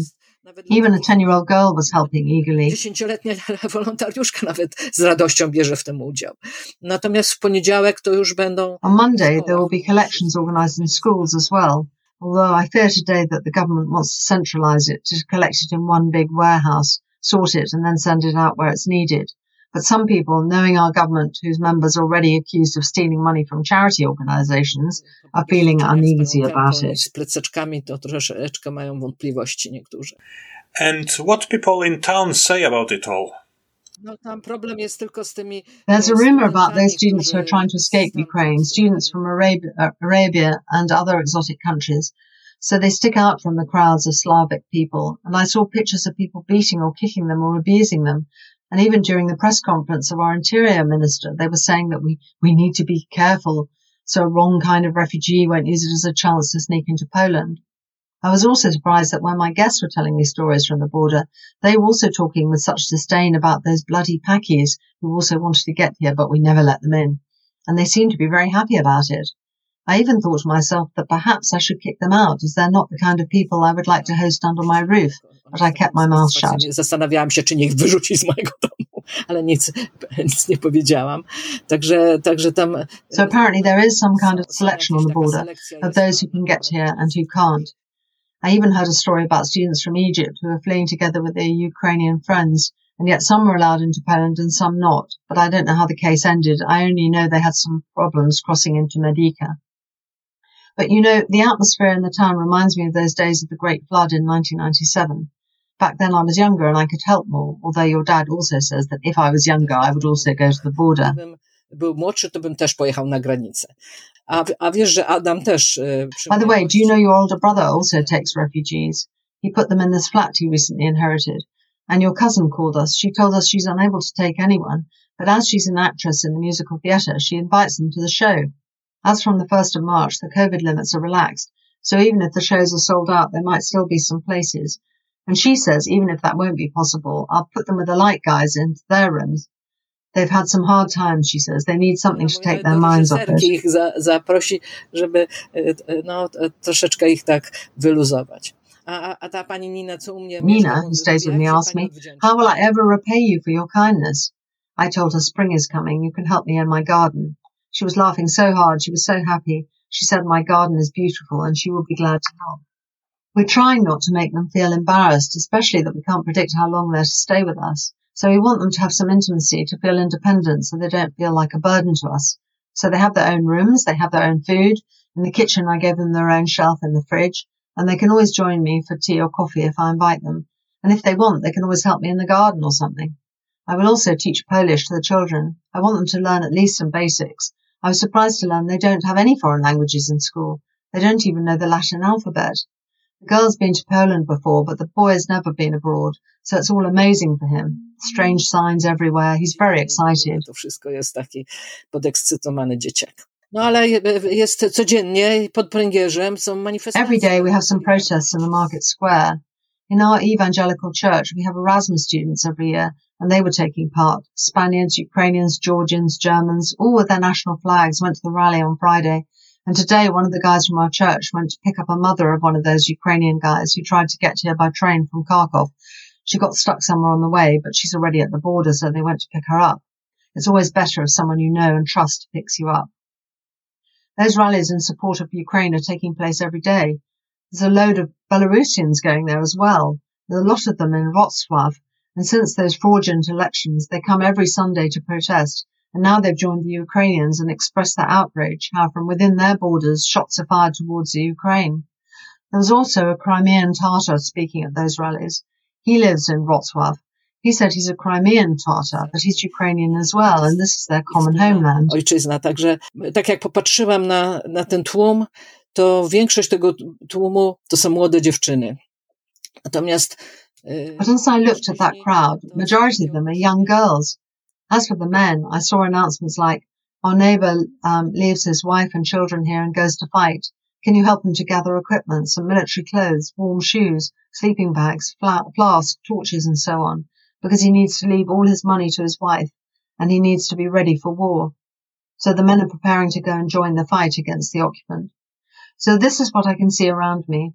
Even a 10-year-old girl was helping eagerly. Dziesięcioletnia wolontariuszka nawet z radością bierze w tym udział. Natomiast w poniedziałek to już będą... On Monday there will be collections organized in schools as well. Although I fear today that the government wants to centralize it, to collect it in one big warehouse, sort it and then send it out where it's needed. But some people, knowing our government, whose members are already accused of stealing money from charity organizations, are feeling uneasy about it. And what people in town say about it all? There's a rumor about those students who are trying to escape Ukraine, students from Arabia, uh, Arabia and other exotic countries. So they stick out from the crowds of Slavic people. And I saw pictures of people beating or kicking them or abusing them. And even during the press conference of our interior minister, they were saying that we, we need to be careful so a wrong kind of refugee won't use it as a chance to sneak into Poland. I was also surprised that when my guests were telling me stories from the border, they were also talking with such disdain about those bloody Pakis who also wanted to get here, but we never let them in. And they seemed to be very happy about it. I even thought to myself that perhaps I should kick them out, as they're not the kind of people I would like to host under my roof. But I kept my mouth shut. Zastanawiałam się, czy nie ich wyrzucić z mojego domu, ale nic, nic nie powiedziałam. Także, także tam... So apparently there is some kind of selection on the border of those who can get here and who can't. I even heard a story about students from Egypt who were fleeing together with their Ukrainian friends, and yet some were allowed into Poland and some not. But I don't know how the case ended. I only know they had some problems crossing into Medyka. But you know, the atmosphere in the town reminds me of those days of the Great Flood in 1997. Back then I was younger and I could help more, although your dad also says that if I was younger, I would also go to the border. też pojechał na granicę. A, a wiesz, że Adam też... By the way, do you know your older brother also takes refugees? He put them in this flat he recently inherited. And your cousin called us. She told us she's unable to take anyone, but as she's an actress in the musical theatre, she invites them to the show. As from the 1st of March, the COVID limits are relaxed, so even if the shows are sold out, there might still be some places. And she says even if that won't be possible, I'll put them with the light guys into their rooms. They've had some hard times, she says. They need something to take their minds off it. ich za, zaprosi, żeby no, troszeczkę ich tak wyluzować. A, a ta pani Nina, co u mnie... Nina, who stays with me, asked me, how will I ever repay you for your kindness? I told her spring is coming. You can help me in my garden. She was laughing so hard. She was so happy. She said my garden is beautiful and she will be glad to help. We're trying not to make them feel embarrassed, especially that we can't predict how long they're to stay with us. So we want them to have some intimacy, to feel independent so they don't feel like a burden to us. So they have their own rooms, they have their own food. In the kitchen, I gave them their own shelf in the fridge, and they can always join me for tea or coffee if I invite them. And if they want, they can always help me in the garden or something. I will also teach Polish to the children. I want them to learn at least some basics. I was surprised to learn they don't have any foreign languages in school. They don't even know the Latin alphabet. The girl's been to Poland before, but the boy has never been abroad, so it's all amazing for him. Strange signs everywhere. He's very excited. To wszystko jest taki podekscytowany dzieciak. No ale jest codziennie pod pręgierzem są manifestacje. Every day we have some protests in the market square. In our evangelical church, we have Erasmus students every year, and they were taking part. Spaniards, Ukrainians, Georgians, Germans, all with their national flags, went to the rally on Friday and today, one of the guys from our church went to pick up a mother of one of those Ukrainian guys who tried to get here by train from Kharkov. She got stuck somewhere on the way, but she's already at the border, so they went to pick her up. It's always better if someone you know and trust picks you up. Those rallies in support of Ukraine are taking place every day. There's a load of Belarusians going there as well. There's a lot of them in Wrocław, and since those fraudulent elections, they come every Sunday to protest and now they've joined the Ukrainians and expressed their outrage how from within their borders shots are fired towards the Ukraine. There was also a Crimean Tatar speaking at those rallies. He lives in Wrocław. He said he's a Crimean Tatar, but he's Ukrainian as well, and this is their common homeland. Ojczyzna, także tak jak popatrzyłam na, na ten tłum, to większość tego tłumu to są młode dziewczyny. Natomiast But as I looked at that crowd, majority of them are young girls. As for the men, I saw announcements like, our neighbor um, leaves his wife and children here and goes to fight. Can you help him to gather equipment, some military clothes, warm shoes, sleeping bags, flasks, torches, and so on? Because he needs to leave all his money to his wife, and he needs to be ready for war. So the men are preparing to go and join the fight against the occupant. So this is what I can see around me.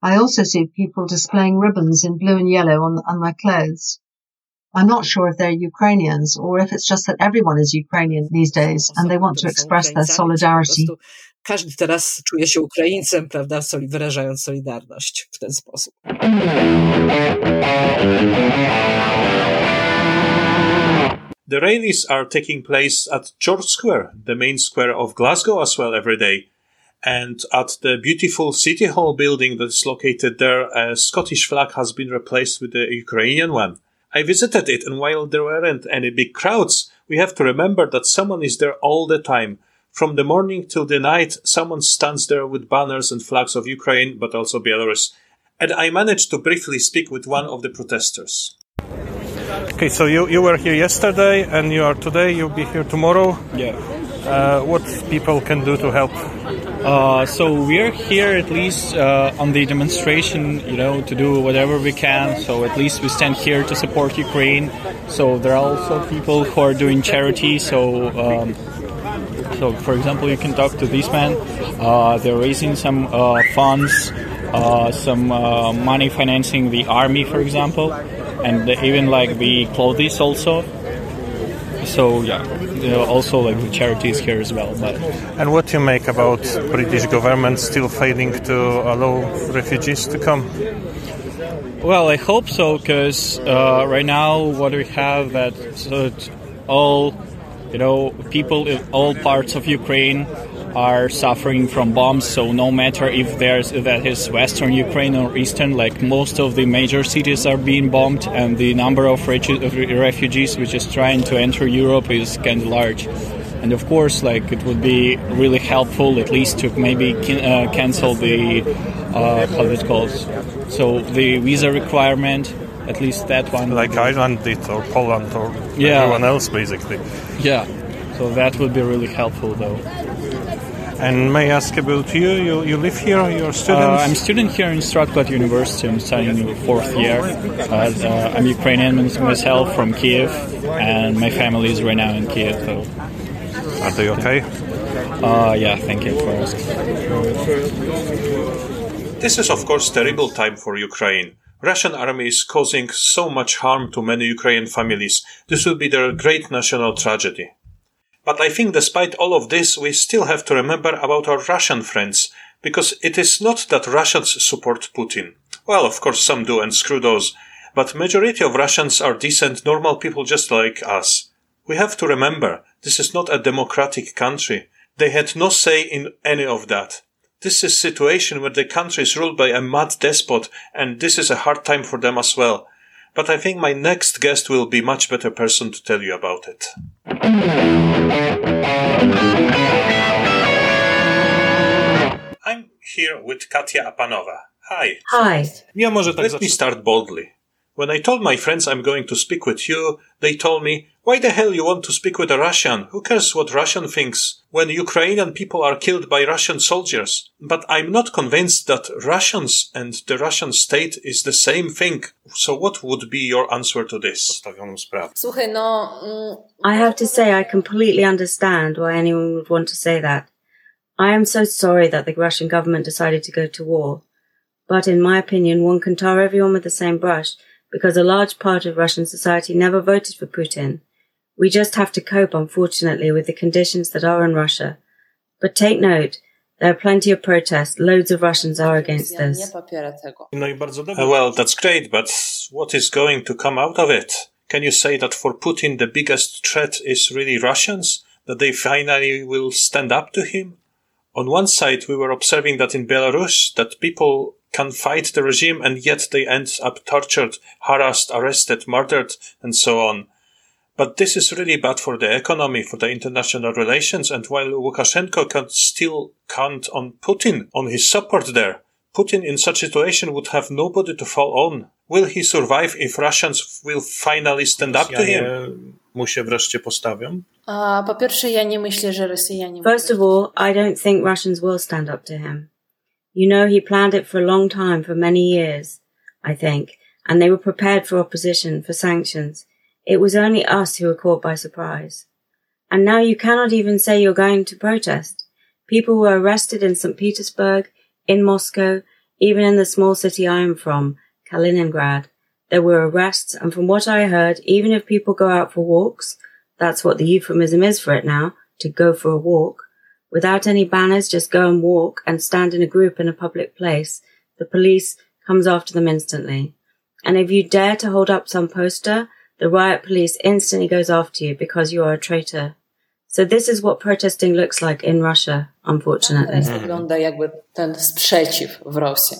I also see people displaying ribbons in blue and yellow on, on my clothes. I'm not sure if they're Ukrainians or if it's just that everyone is Ukrainian these days and they want to express their solidarity. Każdy teraz czuje się Ukraińcem, prawda, wyrażając solidarność w ten sposób. The rallies are taking place at George Square, the main square of Glasgow as well every day. And at the beautiful City Hall building that is located there, a Scottish flag has been replaced with the Ukrainian one. I visited it, and while there weren't any big crowds, we have to remember that someone is there all the time. From the morning till the night, someone stands there with banners and flags of Ukraine, but also Belarus. And I managed to briefly speak with one of the protesters. Okay, so you, you were here yesterday and you are today, you'll be here tomorrow. Yeah. Uh, what people can do to help? Uh, so we're here at least uh, on the demonstration, you know, to do whatever we can. So at least we stand here to support Ukraine. So there are also people who are doing charity. So, um, so for example, you can talk to these men. Uh, they're raising some uh, funds, some money financing the army, for example, and even like the clothes also. So yeah, you know, also like the charities here as well. But and what do you make about British government still failing to allow refugees to come? Well, I hope so because uh, right now what we have that so all you know people in all parts of Ukraine are suffering from bombs. So no matter if there's that is Western Ukraine or Eastern, like most of the major cities are being bombed, and the number of refugees which is trying to enter Europe is kind of large. And of course, like it would be really helpful at least to maybe uh, cancel the uh, how it calls so the visa requirement at least that one like Ireland did or Poland or yeah. everyone else basically yeah so that would be really helpful though and may I ask about you? You, you live here? You're a student? Uh, I'm a student here in Strathclyde University. I'm studying the fourth year. Uh, uh, I'm Ukrainian myself from Kiev, and my family is right now in Kiev. So. Are they okay? Uh, yeah, thank you for asking. This is, of course, terrible time for Ukraine. Russian army is causing so much harm to many Ukrainian families. This will be their great national tragedy. But I think despite all of this, we still have to remember about our Russian friends, because it is not that Russians support Putin. Well, of course some do and screw those, but majority of Russians are decent, normal people just like us. We have to remember, this is not a democratic country. They had no say in any of that. This is situation where the country is ruled by a mad despot, and this is a hard time for them as well but I think my next guest will be much better person to tell you about it. I'm here with Katia Apanova. Hi. Hi. Let me start boldly. When I told my friends I'm going to speak with you, they told me, why the hell you want to speak with a Russian? Who cares what Russian thinks when Ukrainian people are killed by Russian soldiers? But I'm not convinced that Russians and the Russian state is the same thing. So what would be your answer to this? Mm, I have to say I completely understand why anyone would want to say that. I am so sorry that the Russian government decided to go to war. But in my opinion, one can tar everyone with the same brush because a large part of Russian society never voted for Putin. We just have to cope, unfortunately, with the conditions that are in Russia. But take note, there are plenty of protests. Loads of Russians are against this. Uh, well, that's great, but what is going to come out of it? Can you say that for Putin the biggest threat is really Russians? That they finally will stand up to him? On one side, we were observing that in Belarus, that people can fight the regime and yet they end up tortured, harassed, arrested, murdered, and so on. But this is really bad for the economy, for the international relations, and while Lukashenko can still count on Putin, on his support there, Putin in such a situation would have nobody to fall on. Will he survive if Russians will finally stand up to him? mu się wreszcie postawią? First of all, I don't think Russians will stand up to him. You know, he planned it for a long time, for many years, I think, and they were prepared for opposition, for sanctions. It was only us who were caught by surprise. And now you cannot even say you're going to protest. People were arrested in St. Petersburg, in Moscow, even in the small city I am from, Kaliningrad. There were arrests, and from what I heard, even if people go out for walks, that's what the euphemism is for it now, to go for a walk, without any banners, just go and walk and stand in a group in a public place, the police comes after them instantly. And if you dare to hold up some poster, the riot police instantly goes after you because you are a traitor. So this is what protesting looks like in Russia, unfortunately. wygląda jakby ten sprzeciw w Rosji.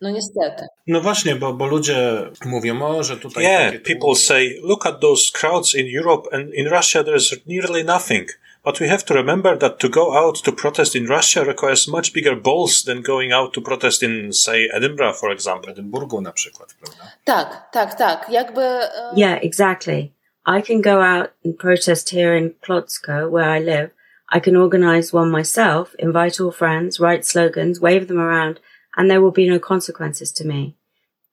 No niestety. No właśnie, bo, bo ludzie mówią, o, że tutaj... Yeah, people say, look at those crowds in Europe and in Russia there's nearly nothing. But we have to remember that to go out to protest in Russia requires much bigger balls than going out to protest in, say, Edinburgh, for example. Edynburgu na przykład, prawda? Tak, tak, tak. Jakby... Uh... Yeah, exactly. I can go out and protest here in Kłodzko, where I live. I can organize one myself, invite all friends, write slogans, wave them around, and there will be no consequences to me.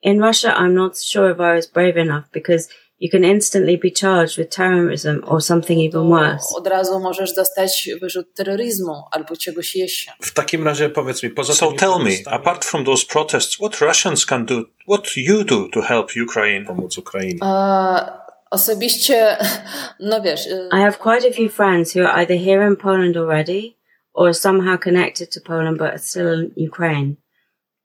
In Russia, I'm not sure if I was brave enough because you can instantly be charged with terrorism or something even worse. Od razu możesz dostać wyrzut terroryzmu albo czegoś jeszcze. W takim razie powiedz mi, poza So tell me, apart from those protests, what Russians can do, what you do to help Ukraine? Pomóc Ukrainie. Uh, osobiście, no wiesz... I have quite a few friends who are either here in Poland already or somehow connected to Poland but are still in Ukraine.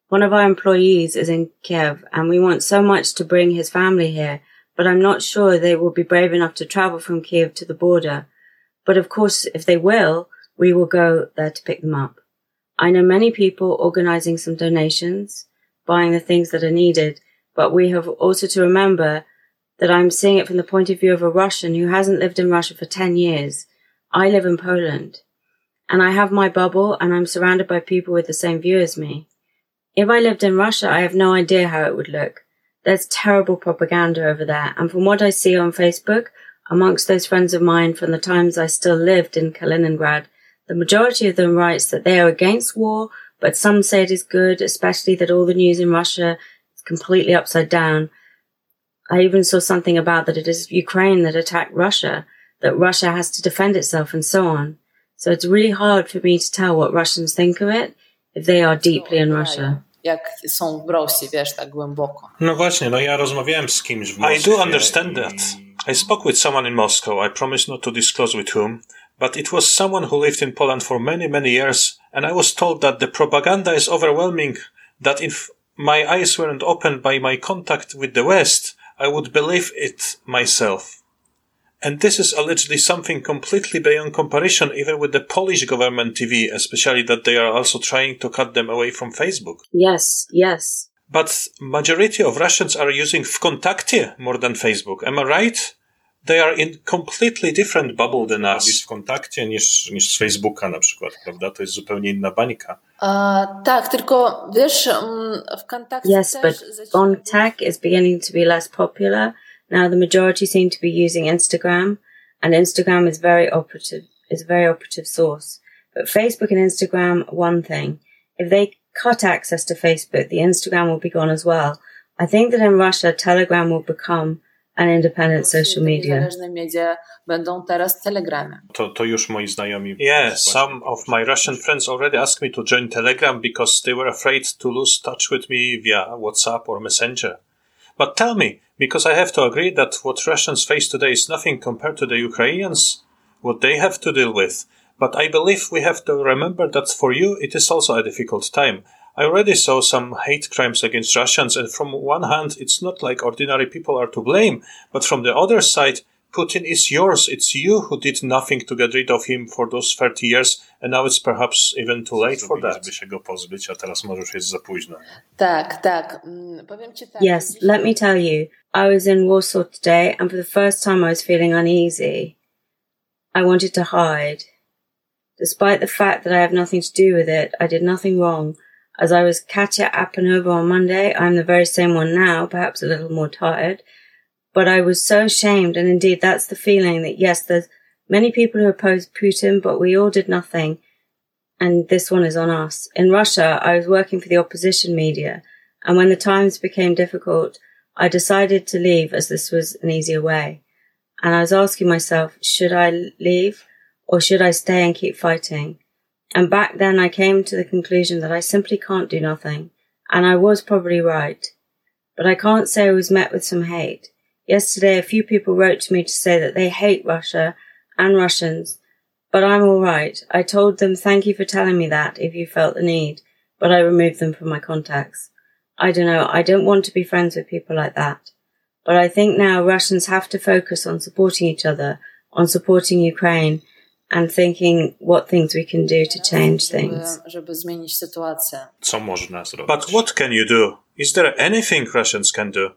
One of our employees is in Kiev and we want so much to bring his family here but I'm not sure they will be brave enough to travel from Kiev to the border. But of course, if they will, we will go there to pick them up. I know many people organizing some donations, buying the things that are needed, but we have also to remember that I'm seeing it from the point of view of a Russian who hasn't lived in Russia for 10 years. I live in Poland and I have my bubble and I'm surrounded by people with the same view as me. If I lived in Russia, I have no idea how it would look there's terrible propaganda over there. And from what I see on Facebook, amongst those friends of mine from the times I still lived in Kaliningrad, the majority of them writes that they are against war, but some say it is good, especially that all the news in Russia is completely upside down. I even saw something about that it is Ukraine that attacked Russia, that Russia has to defend itself and so on. So it's really hard for me to tell what Russians think of it if they are deeply in Russia. Jak są w Rosji, wiesz, tak głęboko. No właśnie, no ja rozmawiałem z kimś w Moskwie. I do understand that. I spoke with someone in Moscow. I promise not to disclose with whom, but it was someone who lived in Poland for many, many years, and I was told that the propaganda is overwhelming, that if my eyes weren't opened by my contact with the West, I would believe it myself. And this is allegedly something completely beyond comparison, even with the Polish government TV, especially that they are also trying to cut them away from Facebook. Yes, yes. But majority of Russians are using Vkontakte more than Facebook. Am I right? They are in completely different bubble than us. w kontakcie niż, niż z Facebooka na przykład, prawda? To jest zupełnie inna bańka. Uh, tak, tylko wiesz, um, w Yes, but Contact is beginning to be less popular Now the majority seem to be using Instagram and Instagram is very operative, is a very operative source. But Facebook and Instagram, one thing. If they cut access to Facebook, the Instagram will be gone as well. I think that in Russia, Telegram will become an independent social media. będą teraz Telegramie. To, to już moi znajomi. Yeah, some of my Russian friends already asked me to join Telegram because they were afraid to lose touch with me via WhatsApp or Messenger. But tell me, because I have to agree that what Russians face today is nothing compared to the Ukrainians, what they have to deal with. But I believe we have to remember that for you it is also a difficult time. I already saw some hate crimes against Russians, and from one hand, it's not like ordinary people are to blame, but from the other side, Putin is yours. It's you who did nothing to get rid of him for those 30 years, and now it's perhaps even too late for that. Się go pozbyć, a teraz może już jest za późno. Tak, tak. Mm, powiem ci tak. Yes, let me tell you. I was in Warsaw today, and for the first time I was feeling uneasy. I wanted to hide. Despite the fact that I have nothing to do with it, I did nothing wrong. As I was Katia Apanova on Monday, I'm the very same one now, perhaps a little more tired but I was so ashamed. And indeed, that's the feeling that yes, there's many people who oppose Putin, but we all did nothing. And this one is on us. In Russia, I was working for the opposition media. And when the times became difficult, I decided to leave as this was an easier way. And I was asking myself, should I leave or should I stay and keep fighting? And back then I came to the conclusion that I simply can't do nothing, and I was probably right. But I can't say I was met with some hate. Yesterday a few people wrote to me to say that they hate Russia and Russians, but I'm alright. I told them thank you for telling me that if you felt the need, but I removed them from my contacts. I don't know, I don't want to be friends with people like that. But I think now Russians have to focus on supporting each other, on supporting Ukraine, and thinking what things we can do to change things. Co można zrobić? But what can you do? Is there anything Russians can do?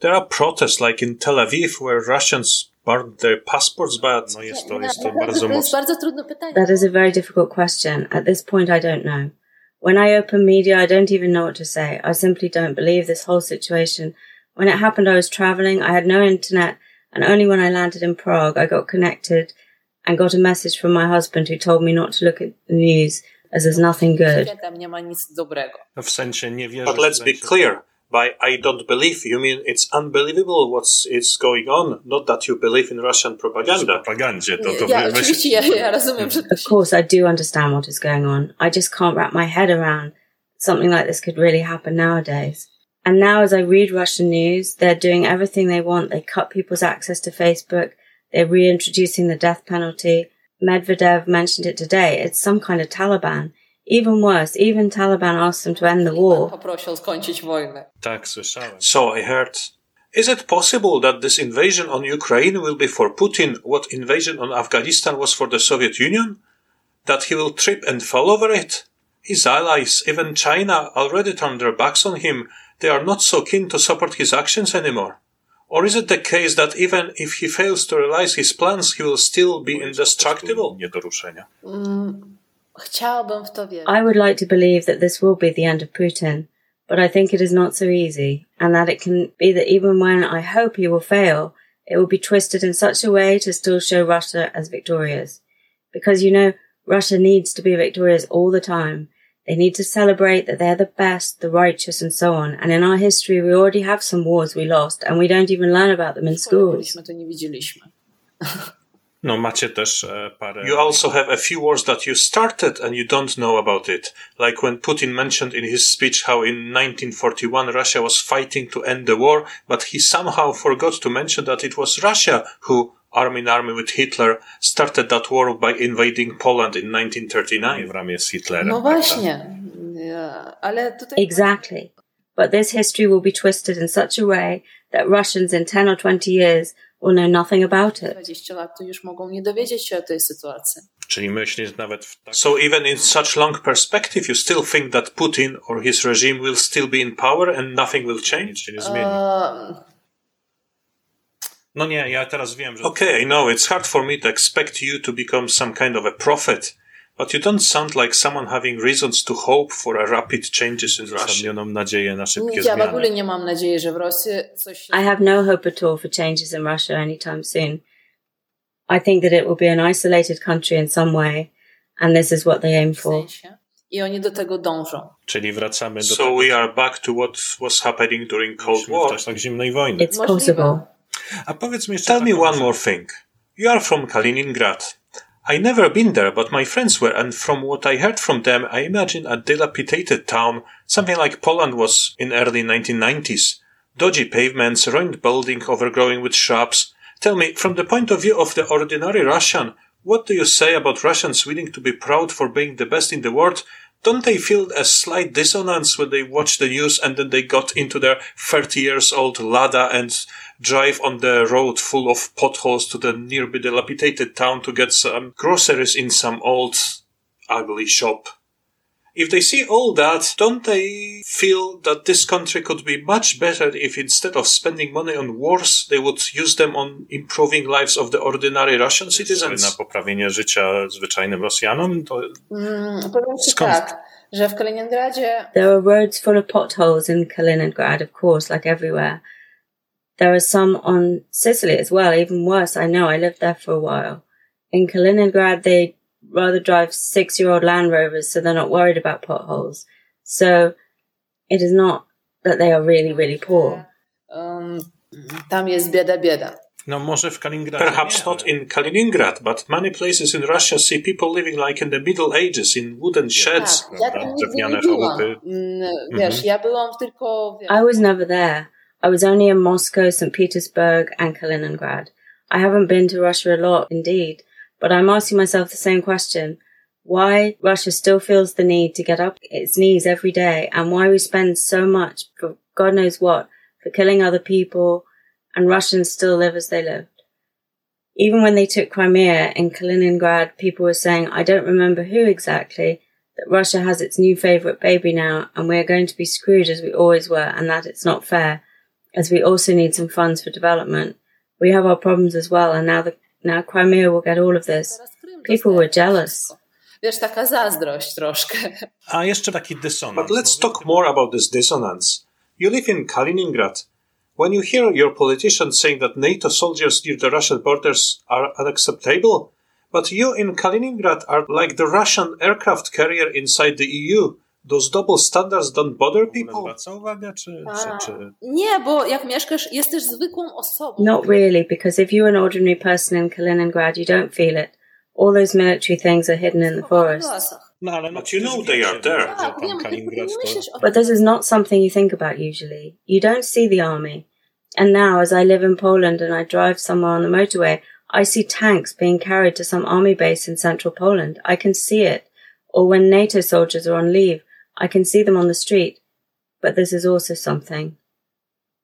There are protests like in Tel Aviv where Russians burned their passports, but no jest to, jest to bardzo That is a very difficult question. At this point, I don't know. When I open media, I don't even know what to say. I simply don't believe this whole situation. When it happened, I was traveling. I had no internet, and only when I landed in Prague, I got connected and got a message from my husband who told me not to look at the news as there's nothing good. But let's be clear. By I don't believe, you mean it's unbelievable what's is going on, not that you believe in Russian propaganda. Of course, I do understand what is going on. I just can't wrap my head around something like this could really happen nowadays. And now, as I read Russian news, they're doing everything they want. They cut people's access to Facebook. They're reintroducing the death penalty. Medvedev mentioned it today. It's some kind of Taliban. Even worse, even Taliban asked them to end the war. So I heard. Is it possible that this invasion on Ukraine will be for Putin what invasion on Afghanistan was for the Soviet Union? That he will trip and fall over it? His allies, even China, already turned their backs on him. They are not so keen to support his actions anymore. Or is it the case that even if he fails to realize his plans, he will still be indestructible? I would like to believe that this will be the end of Putin, but I think it is not so easy, and that it can be that even when I hope he will fail, it will be twisted in such a way to still show Russia as victorious. Because you know, Russia needs to be victorious all the time. They need to celebrate that they're the best, the righteous, and so on. And in our history, we already have some wars we lost, and we don't even learn about them in schools. No, macie też parę. You also have a few wars that you started and you don't know about it. Like when Putin mentioned in his speech how in 1941 Russia was fighting to end the war, but he somehow forgot to mention that it was Russia who arm in arm with Hitler, started that war by invading Poland in 1939 w ramię z Hitlerem. No właśnie. Ale tutaj... Exactly. But this history will be twisted in such a way that Russians in 10 or 20 years will know nothing about it. 20 lat to już mogą nie dowiedzieć się o tej sytuacji. Czyli myślisz nawet w tak... So even in such long perspective you still think that Putin or his regime will still be in power and nothing will change? Nic się nie zmieni. Uh... No nie, ja teraz wiem, że... Okay, I know, it's hard for me to expect you to become some kind of a prophet, but you don't sound like someone having reasons to hope for a rapid changes in Russia. nadzieję na szybkie zmiany. Ja w ogóle nie mam nadziei, że w Rosji coś... I have no hope at all for changes in Russia anytime soon. I think that it will be an isolated country in some way, and this is what they aim for. I oni do tego dążą. Czyli wracamy do So tego, we are back to what was happening during Cold War. W czasach zimnej wojny. It's possible. A powiedz mi jeszcze Tell me one more thing. You are from Kaliningrad. I never been there, but my friends were, and from what I heard from them, I imagine a dilapidated town, something like Poland was in early 1990s. Dodgy pavements, ruined building overgrowing with shrubs. Tell me, from the point of view of the ordinary Russian, what do you say about Russians willing to be proud for being the best in the world, don't they feel a slight dissonance when they watch the news and then they got into their 30 years old Lada and drive on the road full of potholes to the nearby dilapidated town to get some groceries in some old ugly shop? If they see all that, don't they feel that this country could be much better if instead of spending money on wars, they would use them on improving lives of the ordinary Russian citizens? Na poprawienie życia zwyczajnym Rosjanom? To... Mm, skąd? tak, że w Kaliningradzie... There are roads full of potholes in Kaliningrad, of course, like everywhere. There are some on Sicily as well, even worse. I know, I lived there for a while. In Kaliningrad, they rather drive six year old Land Rovers so they're not worried about potholes. So it is not that they are really, really poor. Um, tam jest bieda, bieda. No może w Kaliningradzie Perhaps nie, not in Kaliningrad, but many places in Russia see people living like in the Middle Ages in wooden sheds. Tak, ja tam nigdy Drewniane nie byłam. chałupy. Mm, Wiesz, ja byłam tylko... Wiesz, I was never there. I was only in Moscow, St. Petersburg, and Kaliningrad. I haven't been to Russia a lot, indeed, but I'm asking myself the same question. Why Russia still feels the need to get up its knees every day and why we spend so much for God knows what for killing other people and Russians still live as they lived. Even when they took Crimea in Kaliningrad, people were saying, I don't remember who exactly, that Russia has its new favourite baby now and we're going to be screwed as we always were and that it's not fair, as we also need some funds for development. We have our problems as well and now the, now Crimea will get all of this. People were jealous. wszystko. Wiesz, taka zazdrość troszkę. A jeszcze taki dysonans. But let's talk more about this dissonance. You live in Kaliningrad. When you hear your politicians saying that NATO soldiers near the Russian borders are unacceptable, but you in Kaliningrad are like the Russian aircraft carrier inside the EU, those double standards don't bother people? zwraca uwagę, czy, A, czy, czy... Nie, bo jak mieszkasz, jesteś zwykłą osobą. Not really, because if you're an ordinary person in Kaliningrad, you don't feel it. All those military things are hidden in the forest. No ale no But you know they are there. Tak, wiem, ty Kaliningrad nie to... But this is not something you think about usually. You don't see the army. And now, as I live in Poland and I drive somewhere on the motorway, I see tanks being carried to some army base in central Poland. I can see it. Or when NATO soldiers are on leave, I can see them on the street. But this is also something.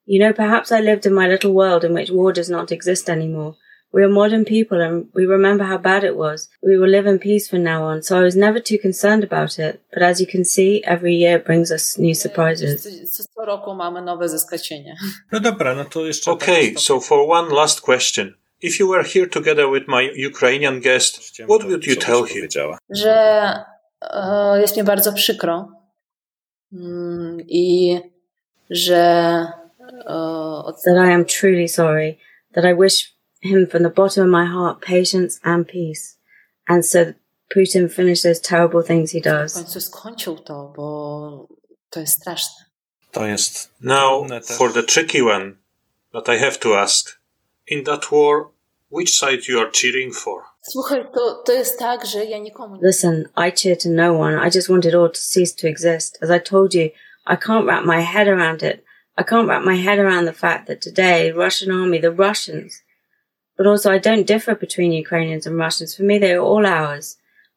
You know, perhaps I lived in my little world in which war does not exist anymore. We are modern people and we remember how bad it was. We will live in peace from now on, so I was never too concerned about it. But as you can see, every year brings us new surprises. Co, co roku mamy nowe zaskoczenie. No no. Okay, so for one last question. If you were here together with my Ukrainian guest, what would you tell him? powiedziała. Że jest mi bardzo przykro Mm, i że That I am truly sorry. That I wish him from the bottom of my heart patience and peace. And so Putin finish those terrible things he w does. końcu skończył to, bo to jest straszne. To jest Now, for the tricky one that I have to ask. In that war, which side you are cheering for? Słuchaj, to, to jest tak, że ja nikomu nie Listen, I cheer to no one. I just want it all to cease to exist. As I told you, I can't wrap my head around it. I can't wrap my head around the fact that today, Russian army, the Russians, but also I don't differ between Ukrainians and Russians. For me, they are all ours.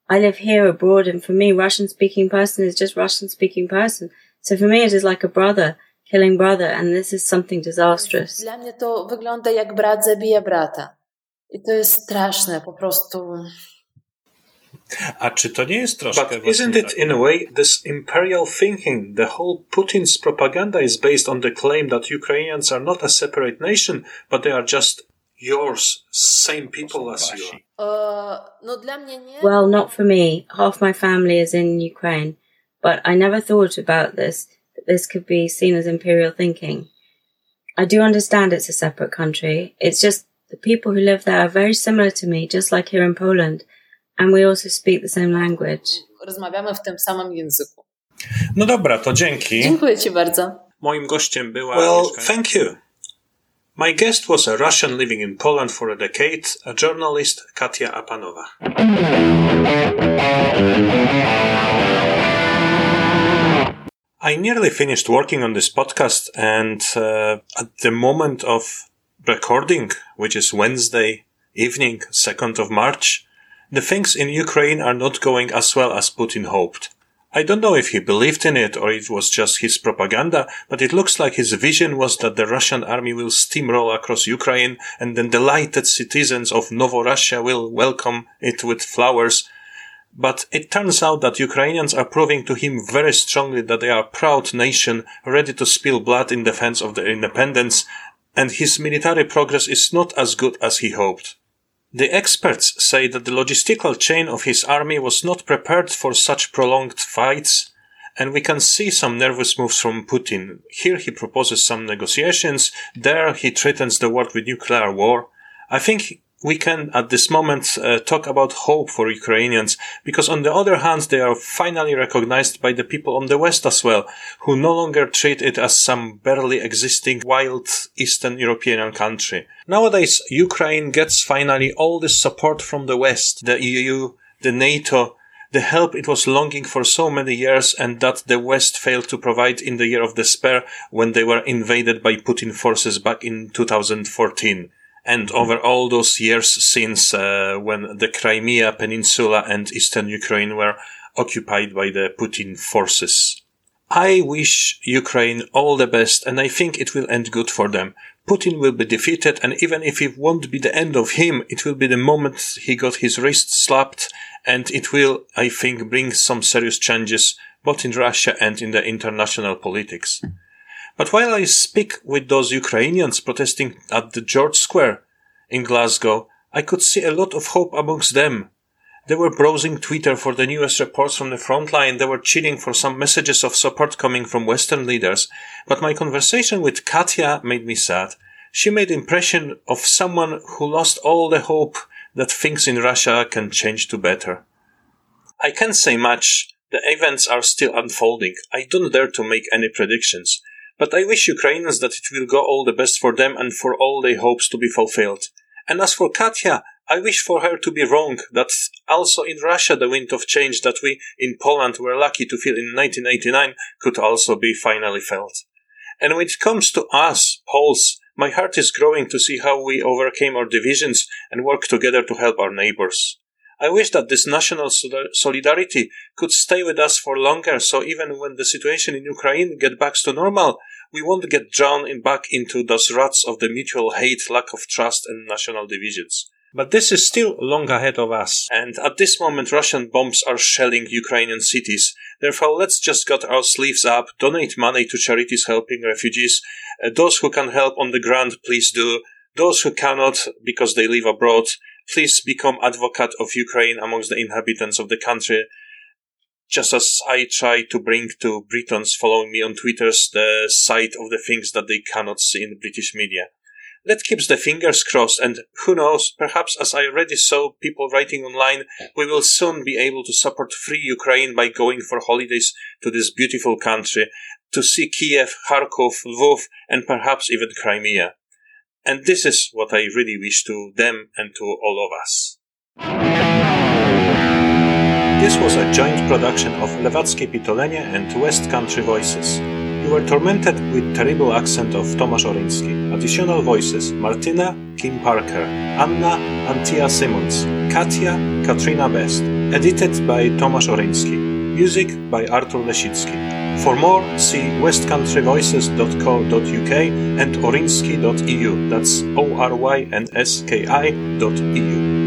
I live here abroad and for me, Russian speaking person is just Russian speaking person. So for me, it is like a brother killing brother and this is something disastrous. Dla mnie to wygląda jak brat zabija brata. I to jest straszne, po prostu. A czy to nie jest troszkę But isn't it in a way this imperial thinking? The whole Putin's propaganda is based on the claim that Ukrainians are not a separate nation, but they are just yours, same people as you are. No dla mnie nie. Well, not for me. Half my family is in Ukraine, but I never thought about this, that this could be seen as imperial thinking. I do understand it's a separate country. It's just the people who live there are very similar to me, just like here in Poland. And we also speak the same language. Rozmawiamy w tym samym języku. No dobra, to dzięki. Dziękuję Ci bardzo. Moim gościem była... Well, thank you. My guest was a Russian living in Poland for a decade, a journalist, Katia Apanova. I nearly finished working on this podcast, and uh, at the moment of recording, which is Wednesday evening, 2nd of March, the things in Ukraine are not going as well as Putin hoped. I don't know if he believed in it or it was just his propaganda, but it looks like his vision was that the Russian army will steamroll across Ukraine and then delighted citizens of Novorussia will welcome it with flowers. But it turns out that Ukrainians are proving to him very strongly that they are a proud nation ready to spill blood in defense of their independence, and his military progress is not as good as he hoped. The experts say that the logistical chain of his army was not prepared for such prolonged fights, and we can see some nervous moves from Putin. Here he proposes some negotiations, there he threatens the world with nuclear war. I think we can at this moment uh, talk about hope for Ukrainians because on the other hand, they are finally recognized by the people on the West as well, who no longer treat it as some barely existing wild Eastern European country. Nowadays, Ukraine gets finally all the support from the West, the EU, the NATO, the help it was longing for so many years and that the West failed to provide in the year of despair when they were invaded by Putin forces back in 2014 and over all those years since uh, when the Crimea Peninsula and eastern Ukraine were occupied by the Putin forces. I wish Ukraine all the best and I think it will end good for them. Putin will be defeated and even if it won't be the end of him, it will be the moment he got his wrist slapped and it will, I think, bring some serious changes both in Russia and in the international politics. But while I speak with those Ukrainians protesting at the George Square in Glasgow, I could see a lot of hope amongst them. They were browsing Twitter for the newest reports from the front line. They were cheering for some messages of support coming from Western leaders. But my conversation with Katia made me sad. She made impression of someone who lost all the hope that things in Russia can change to better. I can't say much. The events are still unfolding. I don't dare to make any predictions. But I wish Ukrainians that it will go all the best for them and for all their hopes to be fulfilled. And as for Katia, I wish for her to be wrong, that also in Russia the wind of change that we in Poland were lucky to feel in 1989 could also be finally felt. And when it comes to us, Poles, my heart is growing to see how we overcame our divisions and work together to help our neighbors. I wish that this national solidarity could stay with us for longer, so even when the situation in Ukraine gets back to normal, we won't get drawn in back into those ruts of the mutual hate, lack of trust, and national divisions. But this is still long ahead of us, and at this moment Russian bombs are shelling Ukrainian cities. Therefore, let's just get our sleeves up, donate money to charities helping refugees. Uh, those who can help on the ground, please do. Those who cannot because they live abroad, please become advocate of Ukraine amongst the inhabitants of the country. Just as I try to bring to Britons following me on Twitter's the sight of the things that they cannot see in British media. Let's keep the fingers crossed and who knows, perhaps as I already saw people writing online, we will soon be able to support free Ukraine by going for holidays to this beautiful country, to see Kiev, Kharkov, Lvov, and perhaps even Crimea. And this is what I really wish to them and to all of us. This was a joint production of Lewackie Pitolenie and West Country Voices. You were tormented with terrible accent of Tomasz Oryński. Additional voices Martyna, Kim Parker, Anna, Anthea Simmons, Katia, Katrina Best. Edited by Tomasz Oryński. Music by Artur Lesicki. For more, see westcountryvoices.co.uk and oryński.eu. That's O R Y N S K I.eu.